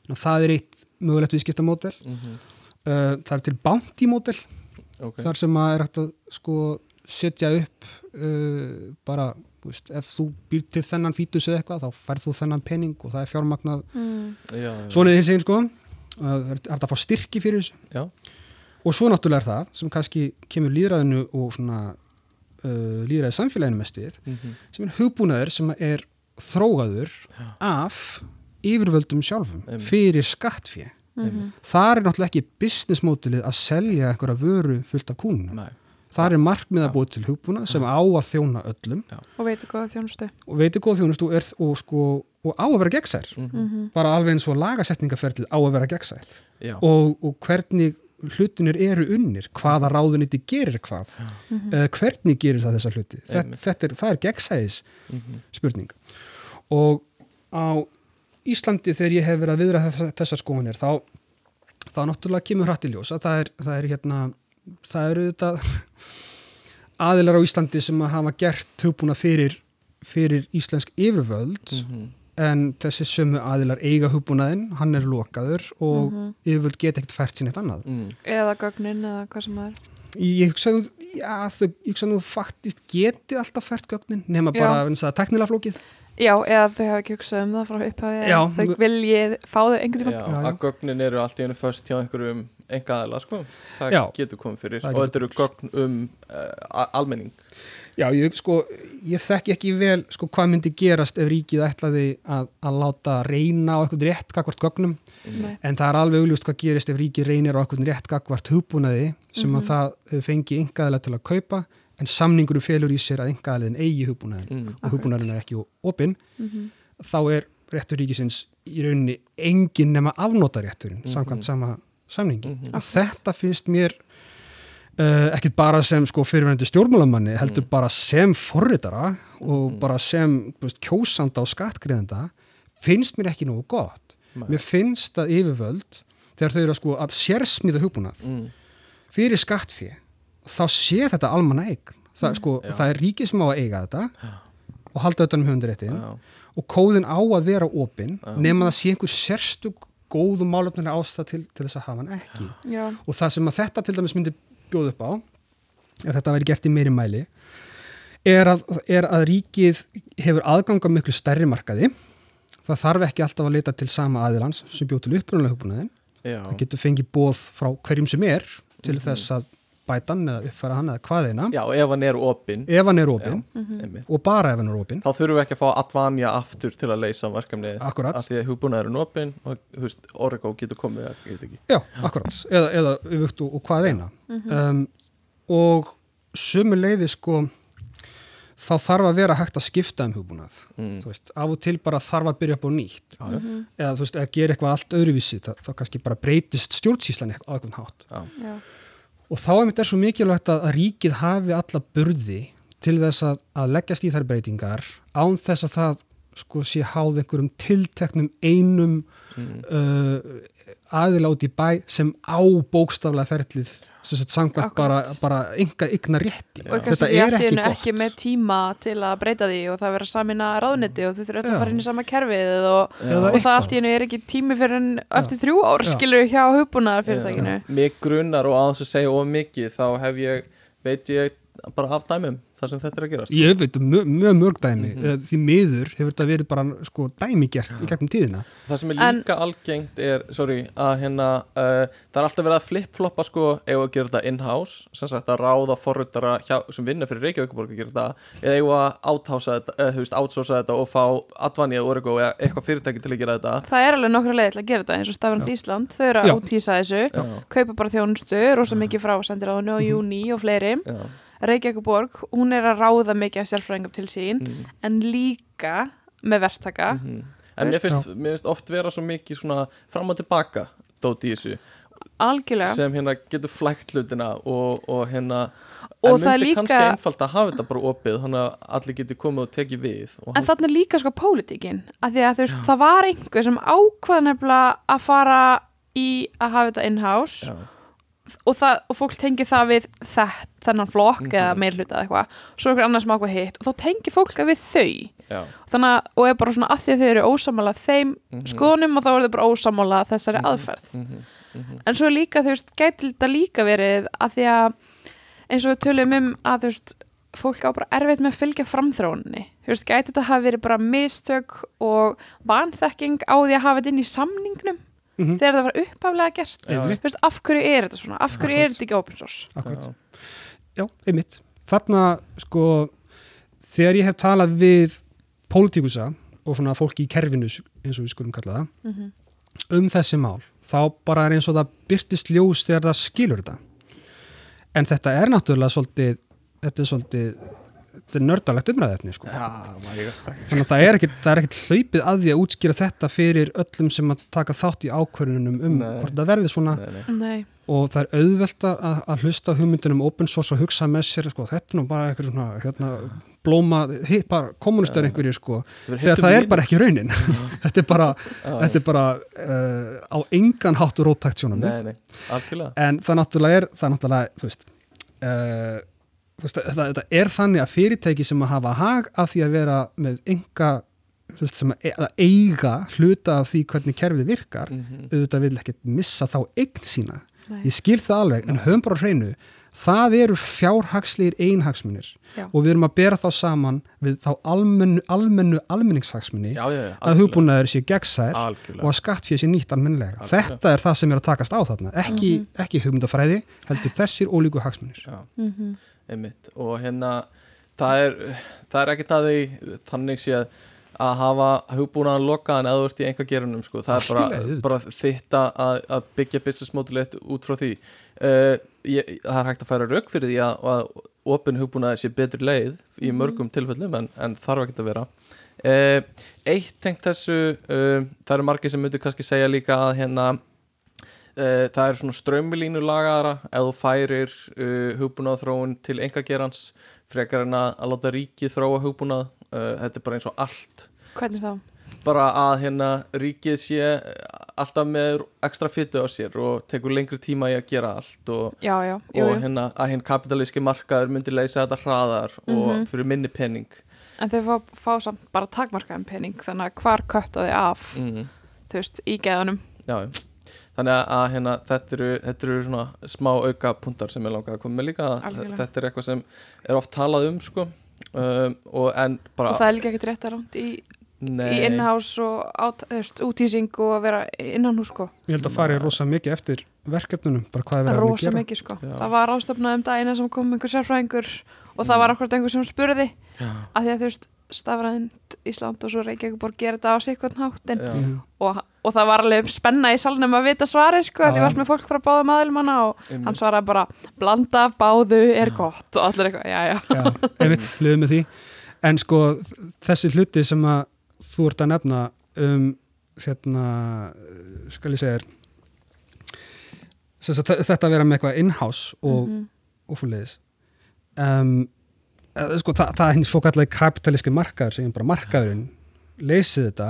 Þannig að það er eitt mögulegt viðskiptamódel. Mhm. uh, það er til bounty módel. Ok, þar sem að er hægt að sko setja upp uh, bara, þú veist, ef þú býr til þennan fítus eða eitthvað, þá færð þú þennan penning og það er fjármagnað mm. svona hins eginn sko það er að fá styrki fyrir þessu já, og svo náttúrulega er það sem kannski kemur líðræðinu og svona uh, líðræði samfélaginu mest við Mhm. sem er hugbúnaður sem er þróaður Já. af yfirvöldum sjálfum Einmitt. fyrir skattfé Mhm. þar er náttúrulega ekki business mótilið að selja einhverja vöru fullt af kúnum Nei, þar er markmið að búið til hugbúnað sem á að þjóna öllum. Og veitu hvað þjónustu. Og veitir góð þjónust og, er, og, sko, og á að vera gegnsær. Mhm. bara alveg eins og lagasetningaferðlið á að vera gegnsær. Já, og, og hvernig hlutinir eru unnir hvaða ráðuniti gerir hvað. Uh, hvernig gerir það þessa hluti? Þetta, þetta er, það er gegnsæðis Mhm. spurning. Og á Íslandi þegar ég hef verið að viðra þessa, þessar skoðanir þá, þá náttúrulega kemur hrætt í ljós að það er, það er hérna það eru þetta aðilar á Íslandi sem að hafa gert hugbúna fyrir, fyrir íslensk yfirvöld Mhm. en þessi sömu aðilar eiga hugbúnaðinn, hann er lokaður og yfirvöld geta ekkert fært sín eitt annað. Mm. eða gögnin eða hvað sem það er. Ég hugsa nú, já, þau, ég hugsa nú faktist geti alltaf fært gögnin nema bara það teknilega flókið já, eða þau hafa ekki hugsað um það frá upphafi Já. eða þau viljið fá þau einhvern tíma Já, Já, já. að gögnin eru allt í hennu först hjá einhverjum engaðala, sko Það Já. getur komið fyrir Það og þetta eru gögn um uh, almenning Já, ég, sko, ég þekki ekki vel sko, hvað myndi gerast ef ríkið ætlaði að, að láta reyna á eitthvað rétt gagvart gögnum Nei. en það er alveg augljóst hvað gerist ef ríkið reynir á eitthvað rétt gagvart hugbúnaði sem að það eh, fengi engaðilega til að kaupa en samningurum felur í sér að engaðilegin eigi hugbúnaðin mm. og hugbúnaðin er ekki opinn Mhm. þá er réttur ríkisins í rauninni engin nema afnótarétturinn Mhm. samkvæmt sama samningi og þetta finnst mér uh, ekki bara sem sko fyrirvenandi stjórnmálamanni heldur bara sem forritara og Mhm. bara sem þú veist, kjósanda og skattgreðenda finnst mér ekki nógu gott Nei. mér finnst að yfirvöld þegar þau eru að sko að sérsmíða hugbúnað Mm. fyrir skattfé þá sé þetta almanna eign. Það, sko, Já. það er ríkið sem á að eiga þetta Já. og halda þetta um höfundaréttin Já. og kóðin á að vera opinn nema það sé einhver sérstug góðu málefnilega ástæð til, til þess að hafa hann ekki. Já, og það sem að þetta til dæmis myndi bjóð upp á ef þetta væri gert í meiri mæli er að, er að ríkið hefur aðganga miklu stærri markaði. Það þarf ekki alltaf að leita til sama aðilans sem bjóð til upprunalega hugbúnaðin það getur fengið bóð frá hverjum sem er til Mhm. þess að bæta hann eða uppfæra hann eða hvaðina Já, ef hann er opinn. Ef hann er opinn. Einmitt. og bara ef hann er opinn. Þá þurfum við ekki að fá Advanja aftur til að leysa verkefnið. Akkúrat. af því að hugbúnaður er opinn og þú veist, Origo getur komið að geta ekki. Já, akkurat, eða, eða yfirt og, og hvað eina. Um, og sumu leiði sko þá þarf að vera hægt að skipta um hugbúnað. Mm. þú veist, af og til bara þarf að byrja upp á nýtt. Já, já. eða þú veist, að gera eitthvað allt öðruvísi þá, þá kannski bara breytist stjórnsýslan eitthvað á eitthvað hátt. Já. já, og þá er mér svo mikilvægt að, ríkið hafi alla burði til þess að, að leggjast í þær breytingar án þess að það sko sé háð einhverjum tilteknum einum Mm. uh, í bæ sem á bókstaflega ferlið samkvæmt bara, bara enga ykna rétti. Og þetta er ekki gott ekki með tíma til að breyta því og það vera samina ráðniti og þau þurfa öll að fara inn í sama kerfið og. Eða og það allt í einu er ekki tími fyrir en eftir þrjú ár skilur hjá hugbúnaðar fyrirtækinu Mig grunar og aðeins að segja of mikið þá hef ég, veit ég bara af dæmum þar sem þetta er að gerast. Ég veit um mjög, mjög mörg dæmi Mhm. mm því miður hefur þetta verið bara sko dæmigert í gegnum tíðina. Það sem er En- líka algengt er, sorry, að hérna uh, það er alltaf verið að flip-floppa sko ef að gera þetta in-house, sem sagt að ráða forröldara hjá, sem vinna fyrir Reykjavíkuborg að gera þetta, eða að outhouse þetta, eða þú veist, outsourca þetta og fá Advanja, Origo eða eitthvað fyrirtæki til að gera þetta. Það er alveg nokkra leið til að gera þetta eins og Stafrand Ísland þau eru að útýsa þessu kaupa bara þjónustu, rosa mikið frá sendiráðinu og Júni og fleiri. Já, Reykjavíkuborg, hún er að ráða mikið af sérfræðingum til sín mm, en líka með verktaka. Mhm. En mér finnst, mér finnst oft vera svo mikið svona fram og tilbaka dót í þessu. Algjörlega. Sem hérna getur flækt hlutina og, og hérna Og en myndi líka- kannski einfalt að hafa þetta bara opið þannig að allir geti komið og tekið við og En þannig er líka sko pólitíkin að því að þú veist, það var einhver sem ákvað nefnilega að fara í að hafa þetta in-house já, og, það, og fólk tengi það við þett, þennan flokk Mhm. eða meirhluta eða eitthvað. Svo er einhver annar sem ákvað hitt og þá tengi fólk það við þau. Þannig og er bara svona að því að þau eru ósamála þeim mhm, skoðunum og þá eru þau bara ósamála þessari Mhm. aðferð. Mhm, mhm. en svo líka, þú veist, gæti þetta líka verið að því að eins og við tölum um að þú veist fólk á bara erfitt með að fylgja framþróuninni. Þú veist, gæti þetta hafa verið bara mistök og vanþekking á því að hafa þetta inn í samningnum Mhm. þegar það var upphaflega gert veist, af hverju er þetta svona, af hverju er Akkurat. þetta ekki open source Akkurat. já, einmitt. Þarna, sko, þegar ég hef talað við pólitíkusa og svona fólki í kerfinu, eins og við skulum kalla það, mm um þessi mál, þá bara er eins og það byrtist ljós þegar það skilur þetta. En þetta er náttúrulega svolítið, þetta er svolítið, er nördalegt umræðefni sko. Þannig að það er ekkit, það er ekkit hlaupið að því að útskýra þetta fyrir öllum sem að taka þátt í ákvörðunum um Nei. hvort það verði svona. Nei, nei. Og það er auðvelt að, að hlusta hugmyndunum open source og hugsa með sér sko, þetta er nú bara eitthvað svona hérna, blóma, hi- bara kommunistar einhverjir sko, þegar það er bara ekki raunin. Þetta er bara, þetta er bara uh, á engan hátt róttækt sjónum Nei, nei, algjörlega. En það náttúrulega er það náttúrulega, þú veist, uh, þetta, er þannig að fyrirtæki sem að hafa hag að því að vera með enga að, e- að eiga hluta af því hvernig kerfið virkar Mhm. auðvitað vil ekkert missa þá eign sína. Nei, ég skil það alveg, en höfum bara hreinu það eru fjárhagslegir einhagsmunir já, og við erum að bera þá saman við þá almennu, almennu almenningshagsmuni Já, já, já, að hugbúnaður sé gegnsær og að skattfér sé nýtt almennilega. Algjörlega. þetta er það sem er að takast á þarna ekki, ekki hugmyndafræði, heldur þessir ólíku hagsmunir. Já, mhm, einmitt. Og hérna, það er það er ekkert að því þannig sé að að hafa hugbúnaðan lokaðan eða þú ert í einhver gerunum sko. það er bara, bara þitt að, að byggja business modelit út frá því. Uh, ég, það er hægt að færa rauk fyrir því að, að opin hugbúnaði sé betri leið í mörgum tilfellum en, en þarf ekki að vera. Uh, eitt tengt þessu uh, það eru margir sem myndu kannski segja líka að hérna það er svona strömmilínu lagaðara ef þú færir uh, hugbúnaðþróun til engagerans frekar en að, að láta ríkið þróa hugbúnað uh, þetta er bara eins og allt hvernig þá? bara að hérna ríkið sé alltaf með ekstra fytu á sér og tekur lengri tíma í að gera allt og, Já, já, jú, og hérna að hinn kapitalíski markaður myndi leysa þetta hraðar og Mhm. fyrir minni penning en þau fá, fá samt bara takmarkaðan pening þannig að hvar kötta þið af mm. þú veist, í geðanum Já, já. Þannig að, hérna, þetta, eru, þetta eru svona smá auka puntar sem ég langaði að koma með líka. Algjörlega. þetta er eitthvað sem er oft talað um sko. Um, og en bara og það er líka ekkert rétt að ránt í, nei, í innhás og át, veist, útýsing og að vera innan hús sko, ég held að fara rosa mikið eftir verkefnunum, bara hvað er verið að rosa gera. mikið sko. Já. það var ástofnað um dagina sem kom einhver sérfræðingur og það var akkurat einhver sem spurði. Já, að því að þú veist, stafræðind Ísland og svo Reykjavík gera þetta á en, já, Mhm. og, og það var alveg spenna í salnum að vita svarið sko, Já. því varst með fólk frá báða maðurlumanna og einmitt. hann svaraði bara blanda af báðu er gott og allir eitthvað, já já Já, einmitt, hliðum með því en sko, þessi hluti sem að þú ert að nefna um, hérna skal ég segja þetta að vera með eitthvað in-house og, Mhm. og svo leiðis um, sko, það, það er hinn svo kallagi kapitalíski markaður sem bara markaðurinn leysið þetta,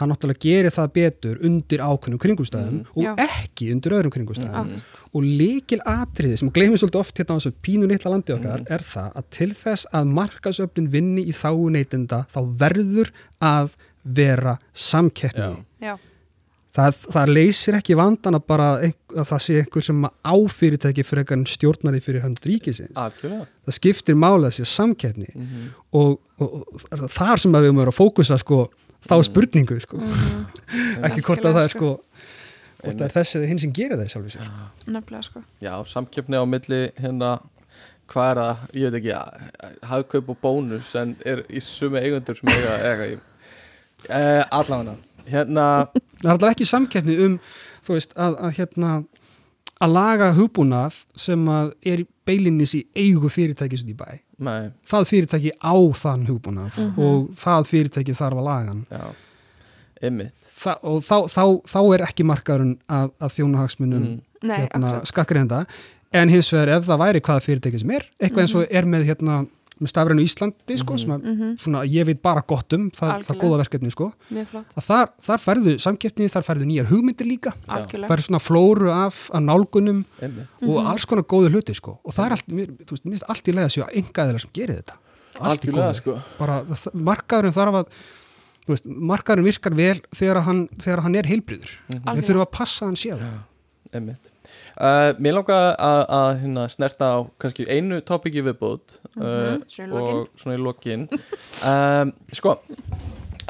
hann náttúrulega gerir það betur undir ákveðnum kringumstæðum Mhm. og Já. ekki undir öðrum kringumstæðum Mhm. og líkil atriði sem gleymið svolítið oft hérna á þessu pínu litla landi okkar Mhm. er það að til þess að markasöflin vinni í þáu neytenda þá verður að vera samkeppni Já. já, það, það leysir ekki vandan að bara að það sé einhver sem á fyrirtæki fyrir einhvern stjórnari fyrir hönd ríkisins. Algjörlega. Það skiptir máli að sé samkeppni. Mm og, og, og þar sem við erum að fókusa sko, þá Mm. spurningu sko. Mhm. ekki hvort að það er Algjörlega, sko hvort það er þessi hinn sem gerir það sjálfur sér. Nefnilega sko. Já, samkeppni á milli hérna hvað er það, ég veit ekki hafkaup og bónus en er í sumi eigundur sem eiga, eiga í uh, allavega. Hérna það er alltaf ekki samkeppni um þú veist að, að hérna að laga hugbúnað sem að er beilinnis í eigu fyrirtækis út í bæ. Nei, það fyrirtæki á þann hugbúnað Mhm. og það fyrirtæki þarf að laga hann. Þa, og þá, þá, þá er ekki markaðurinn að, að þjóna hagsmunum mm. Hérna, skakkriðenda en hins vegar ef það væri hvaða fyrirtæki sem er eitthvað eins og er með hérna með stafrænu Íslandi sko, sem að, Mhm, svona, ég veit bara gott um það, það Algjörlega. góða verkefni sko, mjög flott, að þar, þar færðu samkeppni, þar færðu nýjar hugmyndir líka. Færðu svona flóru af, af nálgunum ymmit og alls konar góðu hluti sko. og það er allt, mér, þú veist, mér finnst allt í leið að séu engaðilega sem gerir þetta. Allt í algjörlega góðu. sko. Bara markaðurinn þarf að markaðurinn virkar vel þegar að hann, þegar hann er heilbriður Mhm. við þurfum að passa hann séð Einmitt. Uh, mér langar að, að hérna, snerta á kannski einu topiki viðbútt uh, Mhm, svona í lokin. og svona í lokin um, sko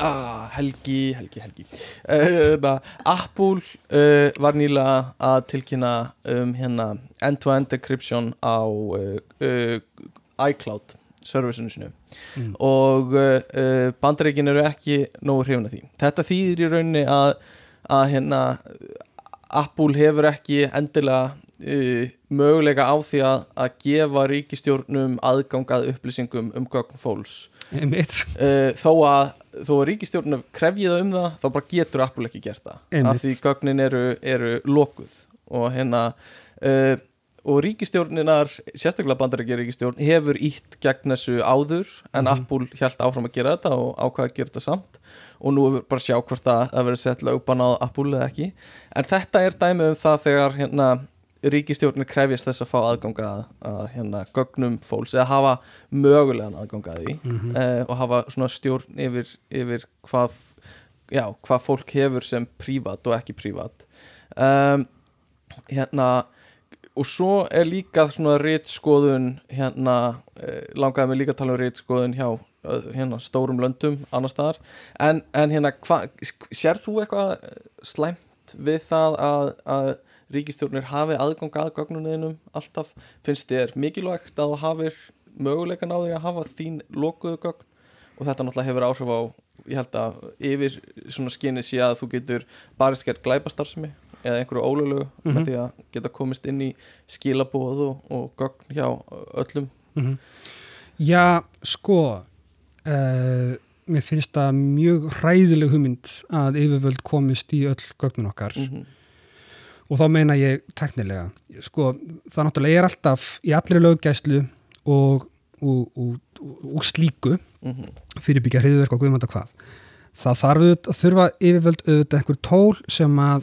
ah, Helgi, Helgi, Helgi uh, na, Apple uh, var nýlega að tilkynna um hérna end-to-end decryption á uh, uh, iCloud servicinu sinu Mm. og uh, uh, bandareikin eru ekki nógu hrifin af því þetta þýðir í rauninni að, að hérna Apple hefur ekki endilega uh, möguleika á því að, að gefa ríkistjórnum aðgangað upplýsingum um gögn fólks. Uh, þó að þó að ríkistjórnum krefji það um það þá bara getur Apple ekki gert það. Einmitt. af því gögnin eru, eru lokuð. Og hérna uh, og ríkistjórninar, sérstaklega bandarækja ríkistjórn hefur ítt gegn þessu áður en Mhm. Apple hjælt áfram að gera þetta og ákvaða að gera þetta samt og nú er bara að sjá hvort að það verður sett lögbann á Apple eða ekki en þetta er dæmi um það þegar hérna ríkistjórnir krefjast þess að fá aðganga að, hérna gögnum fólks eða hafa mögulegan aðganga að því Mhm. uh, og hafa svona stjórn yfir, yfir hvað, já, hvað fólk hefur sem prívat og ekki prívat um, hérna og svo er líka svona rítskoðun hérna, uh, langaði mig líka að tala um rítskoðun hjá hérna, stórum löndum annar staðar. En, en hérna, hva, sér þú eitthvað slæmt við það að, að ríkistjórnir hafi aðgang að gögnunniðinum alltaf, finnst þér mikilvægt að þú hafir möguleikan á því að hafa þín lokuðu gögn? Og þetta náttúrulega hefur áhrif á ég held að yfir svona skinni sé að þú getur barist gerð glæpastarfsemi eða einhverju ólölu Mhm. með því að geta komist inn í skilabóð og, og gögn hjá öllum Mhm. Já, sko uh, mér finnst það mjög hræðileg hugmynd að yfirvöld komist í öll gögnun okkar mm og þá meina ég teknilega sko, það náttúrulega er alltaf í allri löggæslu og, og, og, slíku -hmm. fyrirbyggja hriðverk og guðmanda hvað það þarf auðvitað, þurfa yfirvöld auðvitað einhver tól sem að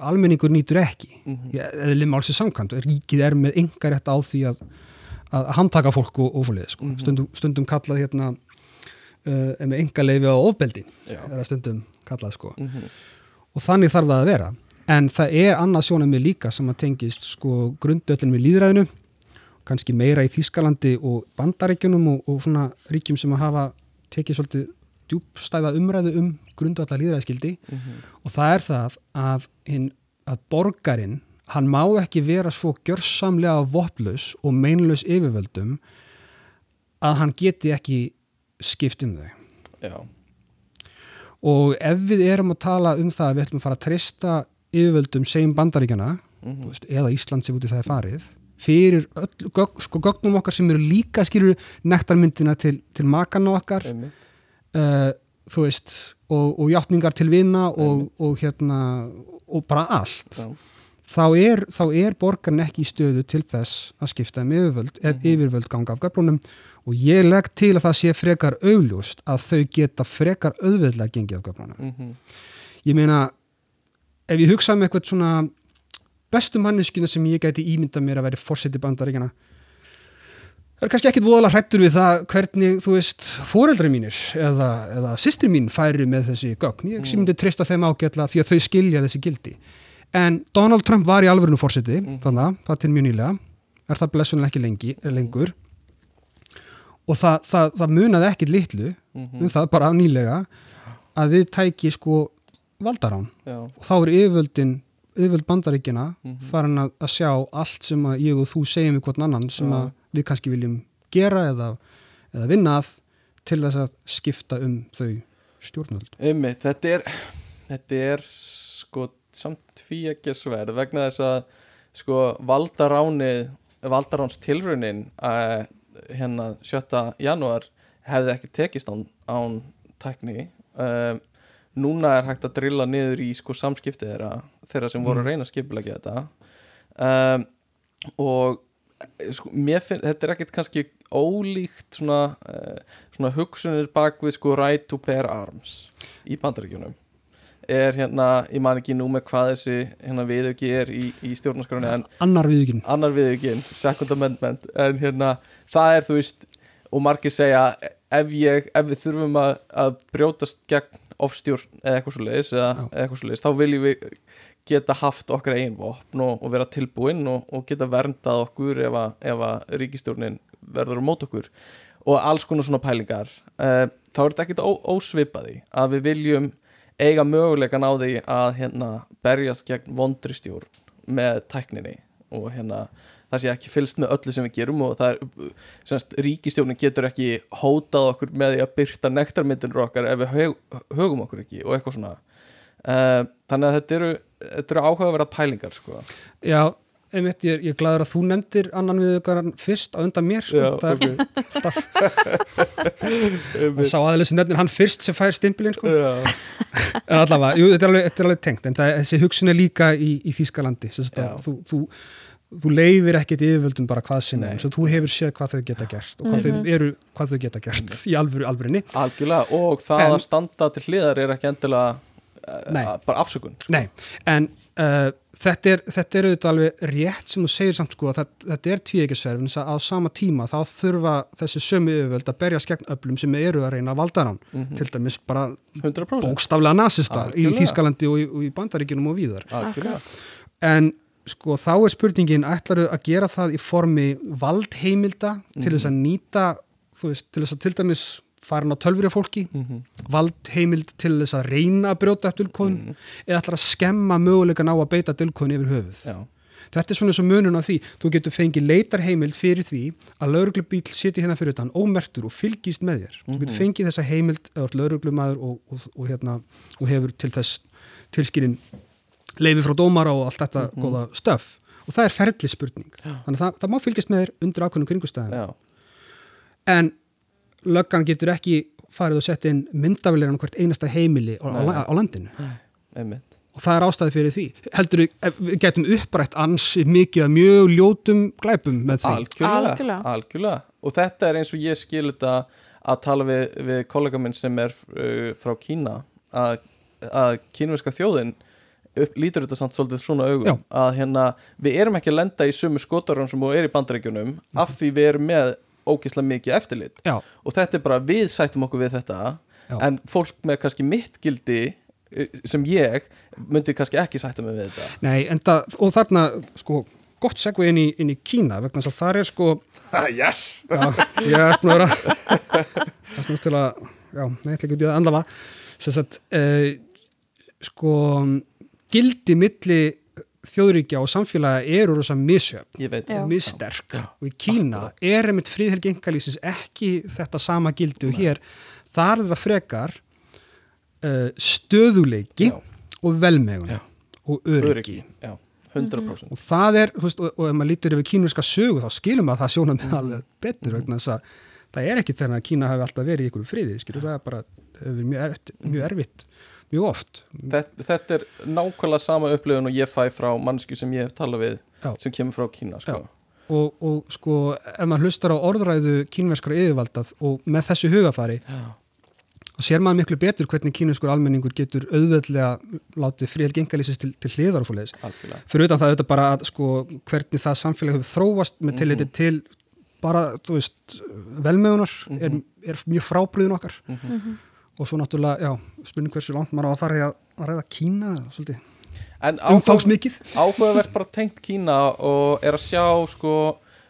almenningur nýtur ekki Mhm. eða málsið samkvæmt og ríkið er með engar rétt á því að, að handtaka fólk og, svoleiði sko. Mhm. stundum, stundum kallað hérna uh, með enga leifi á ofbeldi er að stundum kallað sko Mm og þannig þarf það að vera en það er annað sjónum með líka sem að tengist sko grundöllin með líðræðinu kannski meira í Þýskalandi og bandaríkjunum og, og svona ríkjum sem að hafa tekið svolítið djúbstæða umræðu um grundvallar líðræðskildi og það er það að, hinn, að borgarinn hann má ekki vera svo gjörsamlega vopplaus og meinlaus yfirvöldum að hann geti ekki skipt um þau. Já, og ef við erum að tala um það að við ætlum að fara að treysta yfirvöldum segjum bandaríkjana Mhm. þú veist, eða Ísland sem út í það er farið fyrir öll, gögn, sko, gögnum okkar sem eru líka skilur nektarmyndina til, til makana okkar. Einmitt uh, þú veist og, og játningar til vina og, og hérna og bara allt. Já, þá er, þá er borgarn ekki í stöðu til þess að skipta um yfirvöld ef yfirvöld ganga af göflunum. Og ég legg til að það sé frekar augljóst að þau geta frekar auðveldlega gengið af göflunum. Mm ég meina ef ég hugsa um eitthvað svona bestu manneskina sem ég gæti ímynda mér að vera fórseti bandaríkjana það er kannski ekkit voðalega hrættur við það hvernig, þú veist, foreldri mínir eða, eða systri mín færi með þessi gögn, ég mm. myndi treysta þeim ágætla því að þau skilja þessi gildi en Donald Trump var í alvörinu fórseti Mhm. þannig að það til mjög nýlega er það blessunlega ekki lengi, lengur og það, það, það munaði ekkit litlu Mhm. um það bara nýlega að við tæki sko valdarán já, og þá er yfirvöldin yfirvöld bandaríkina Mhm. farin að, að sjá allt sem að ég og þú segjum við hvort annan sem að við kannski viljum gera eða, eða vinna að til þess að skipta um þau stjórnvöld. Einmitt Þetta er, þetta er sko samt því ekki sverð vegna þess að sko valdaráns tilraunin að hérna 7. janúar hefði ekki tekist án, án tækni. Um, núna er hægt að drilla niður í sko samskipti þeirra þeirra sem voru að reyna að skipulegja þetta. Um, og eh, sko, mér finn, þetta er ekkert kannski ólíkt svona, uh, svona hugsunir bak við sko right to bear arms í bandaríkjunum. Er hérna, ég man ekki nú með hvað þessi hérna viðauki er í, í stjórnarskránni en annar viðuginn annar viðaukinn, second amendment. En hérna, það er þú veist og margir segja ef, ég, ef við þurfum að, að brjótast gegn ofstjórn eða eitthvað svo leiðis eða, eða eitthvað svo leiðis, þá viljum við geta haft okkar eigin vopn og, og vera tilbúin og, og geta verndað okkur ef að, ef að ríkistjórnin verður á mót okkur. Og alls konar svona pælingar. Uh, þá er þetta ekkit ósvipaði að við viljum eiga möguleikan á því að hérna berjast gegn vondri stjórn með tækninni. Og hérna það sé ekki fylst með öllu sem við gerum og það er, semst, ríkistjórnin getur ekki hótað okkur með því að byrta nektarmyndinur okkar ef við hög, högum okkur ekki og eitthvað svona. Uh, þannig að þetta eru, þetta eru áhugaverða pælingar sko. Já, einmitt, ég, ég er glaður að þú nefndir annan viðugaran fyrst á undan mér sko. Já, það er alltaf það sá aðeins sem nefnir hann fyrst sem fær stimpilinn sko. Já, en allavega, jú, þetta er alveg, þetta er alveg tengt en það, þessi hugsun er líka í, í Þýskalandi þú, þú, þú leifir ekkit yfirvöldum bara hvað Nei. er, svo þú hefur séð hvað þau geta gert og hvað þau eru, hvað þau geta gert í alvöru, alvörinni algjörlega og það En- að standa til hliðar er ekki endilega. Bara afsökun sko. Nei, en uh, þetta, er, þetta er auðvitað alveg rétt sem þú segir samt sko að þetta, þetta er tvíeikisverf en þess að á sama tíma þá þurfa þessi sömu yfirvöld að berjast gegn öflum sem eru að reyna að valda hann til dæmis bara 100% bókstaflega nasista í. Þýskalandi og í, og í Bandaríkjunum og víðar. Algjörlega. En sko þá er spurningin ætlaru að gera það í formi valdheimilda til þess að nýta veist, til þess að til dæmis farin á tölfri fólki, valdheimild til þess að reyna að brjóta upp dulkóðun eða ætlar að skemma mögulegan á að beita dulkóðun yfir höfuð. Já, þetta er svona eins og munun á því. Þú getur fengið leitarheimild fyrir því að lauruglubíl siti hérna fyrir utan ómertur og fylgist með þér. Þú getur fengið þessa heimild eða lauruglumæður og, og, og, hérna, og hefur til þess tilskilin leifi frá dómara og allt þetta góða stöf og það er ferli spurning þannig að það, það má fylgjast með þér undir ákveðnum kringustæðum já, en löggan getur ekki farið og sett inn myndavilir á hvert einasta heimili á, á, á landinu. Einmitt. Og það er ástæði fyrir því. Heldur við getum upprætt ansi mikið að mjög ljótum glæpum með því? Algjörlega, Algjörlega. algjörlega. Og þetta er eins og ég skil þetta að tala við, við kollega minn sem er uh, frá Kína að, að kínverska þjóðin upp, lítur þetta samt svolítið svona augum. Já. að hérna, við erum ekki að lenda í sömu skotarun sem og er í bandaríkjunum af því við erum með ógeðslega mikið eftirlit. Já, og þetta er bara við sættum okkur við þetta Já. en fólk með kannski mitt gildi uh, sem ég myndi kannski ekki sætta mig við þetta. Nei, en það, og þarna sko, gott segvi inn í, inn í Kína vegna þess að það er sko yes! Já, ég er búin að vera það snúst til að já, nei, ekki út í það andlafa sem sagt, uh, sko gildi milli þjóðríkja og samfélaga eru rosa misjöfn ég veit. Já. og missterk. Já, og í Kína er einmitt fríðhelgi engalýsins ekki þetta sama gildi og hér. Þar er það frekar uh, stöðuleiki Já. og velmegun Já. og öryggi. öryggi. Já, 100% og það er, veist, og, og ef maður lítur yfir kínverska sögu þá skilum maður það sjónum með alveg betur vegna þess að það er ekki þegar Kína hafi alltaf verið í ykkur friði, skilur það er bara hefur verið mjög, erfitt, mjög erfitt mjög oft þetta, þetta er nákvæmlega sama upplifun og ég fæ frá mannsku sem ég hef talað við Já. sem kemur frá Kína sko. og, og sko ef maður hlustar á orðræðu kínverskara yfirvaldað og með þessu hugafari Já. og sér maður miklu betur hvernig kínuskur almenningur getur auðveldlega látið fríhelgi engalýsins til, til hliðar og algjörlega Fyrir utan það auðvitað bara að sko hvernig það samfélag hefur þróast með tilliti Mhm. til bara, þú veist, velmeðunar er, er mjög frábriðin okkar Mhm. Og svo náttúrulega, já, spurning hversu langt maður á að fara í að, að ræða Kína, svolítið, umfangsmikið. áhugavert bara tengt Kína og er að sjá sko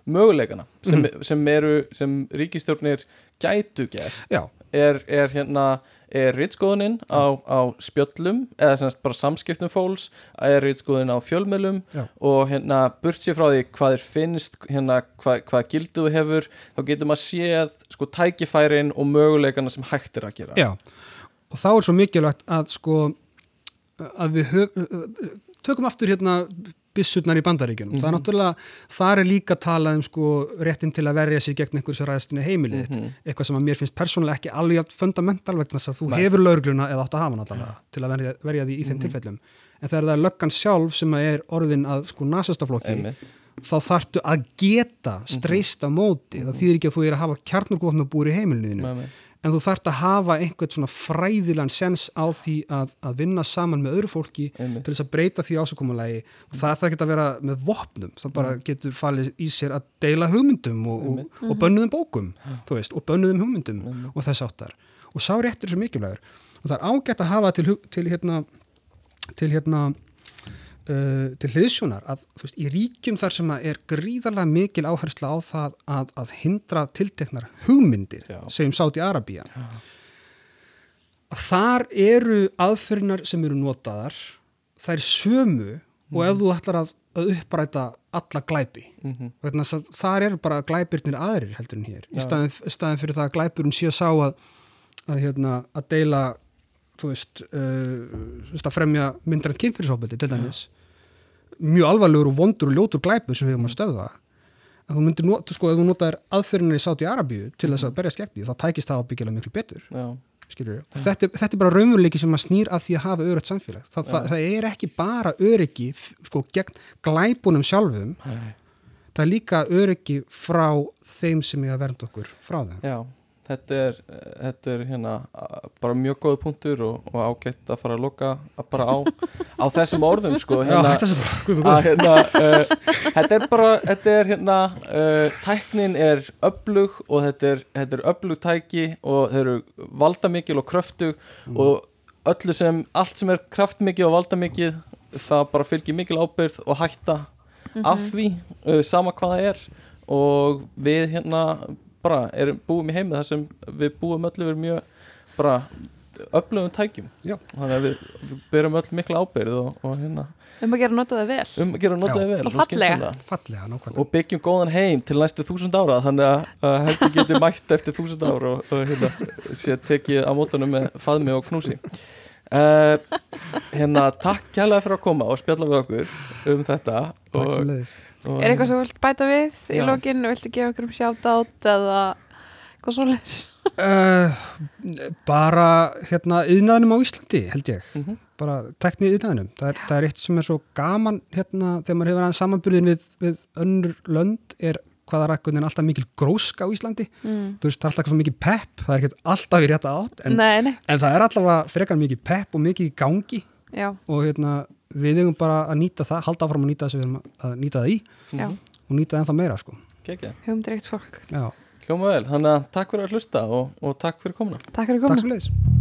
möguleikana sem, Mhm. sem eru sem ríkistjórnir gætu gert er, er hérna er ritskoðunin á, á spjöllum eða semst bara samskiptum fólks er ritskoðun á fjölmjölum Já. og hérna burt sér frá því hvað er finnst hérna hvað, hvað gildu þú hefur þá getur maður séð sko tækifærin og möguleikana sem hægt er að gera. Já, og þá er svo mikilvægt að sko að við höf, tökum aftur hérna byssurnar í bandaríkjunum. Það er náttúrulega, þar er líka talað um sko réttin til að verja sig gegn einhversu ræðstinu heimilið, mm eitthvað sem að mér finnst persónulega ekki alveg fundamental vegna þess að þú Nei. hefur laurugluna eða átt að hafa hann allavega til að verja, verja því í þeim tilfellum. En þegar það er löggan sjálf sem er orðin að sko nasistaflokki, Einmitt. þá þarftu að geta streyst á móti. Það þýðir ekki að þú er að hafa kjarnurkvotna búir í heimilinu. En þú þarft að hafa einhvern svona fræðilan sens á því að, að vinna saman með öðru fólki Einmitt. til þess að breyta því ásökumulagi og það það geta að vera með vopnum. Það bara getur falið í sér að deila hugmyndum og, og, og bönnuðum bókum þú veist, og bönnuðum hugmyndum og þess áttar. Og sá réttur er svo mikilvægur. Og það er ágætt að hafa til, til hérna til hérna uh, til hliðsjónar að veist, í ríkjum þar sem er gríðarlega mikil áhersla á það að, að hindra tilteknar hugmyndir Já. segjum Sáti Arabía að þar eru aðferðinar sem eru notaðar þær sömu og ef þú ætlar að, að uppræta alla glæpi. Mhm. þess að þar eru bara glæpirnir aðrir heldur en hér. Í staðin, staðin fyrir það að glæpurinn sé að sá að, að, hérna, að deila þú veist, uh, þú veist að fremja myndrænt kynfyrirsópildi til dæmis mjög alvarlegur og vondur og ljótur glæpu sem við höfum að stöðva. Að þú myndir nota, sko, ef þú notaðir aðferðinni í Sáti Arabíu til þess að berja skegti þá tækist það ábyggilega miklu betur. Þetta, er- þetta er bara raunveruleiki sem að snýr að því að hafa örygt samfélag. Það, það, það er ekki bara öryggi sko, gegn glæpunum sjálfum. Nei. það er líka öryggi frá þeim sem ég að vernda okkur frá þeim. Já þetta er, þetta er hérna bara mjög góð punktur og, og ágætt að fara að loka að bara á, á þessum orðum sko Já, hérna, þetta svo bara, guð mig að hérna uh, þetta er bara, þetta er hérna uh, tæknin er öflug og þetta er, þetta er öflug tæki og þeir eru valdamikil og kröftug og öllu sem, allt sem er kraftmikið og valdamikið það bara fylgir mikil ábyrð og hætta af því, uh, sama hvað það er. Og við hérna bara erum búum í heimi þar sem við búum öllu við mjög bara öflugum tækjum. Já. þannig að við, við berum öll mikla ábyrð og, og hérna. Um að gera nota það vel. Um að gera notaði vel Og fallega. fallega, nákvæmlega. Og byggjum góðan heim til næstu þúsund ára þannig að, að helgi geti mætt eftir þúsund ára og, og hérna, sé tekið á mótunum með faðmi og knúsi. Uh, hérna takk kærlega fyrir að koma og spjalla við okkur um þetta Takk og, sem leiðis og, er eitthvað sem þú vilt bæta við í lokin? Viltu gefa okkur um sjátt eða hvað svo leys uh, bara hérna yðnaðinum á Íslandi held ég. Mhm. bara teknið yðnaðinum það er, það er eitt sem er svo gaman hérna þegar maður hefur aðeins samanbyrðin við, við önnur lönd er hvað er akkur en alltaf mikil gróska á Íslandi. Mm. þú veist það er alltaf svo mikið pepp það er ekkert alltaf í rétta átt en, nei, nei, en það er alltaf frekar mikið pepp og mikið í gangi. Já, og hérna við eigum bara að nýta það halda áfram að nýta það sem við erum að nýta það í já, og nýta það ennþá meira sko. Hugum direkt fólk. Já, hljóma vel, þannig að takk fyrir að hlusta og, og takk fyrir komuna. Takk fyrir takk komin sem leiðis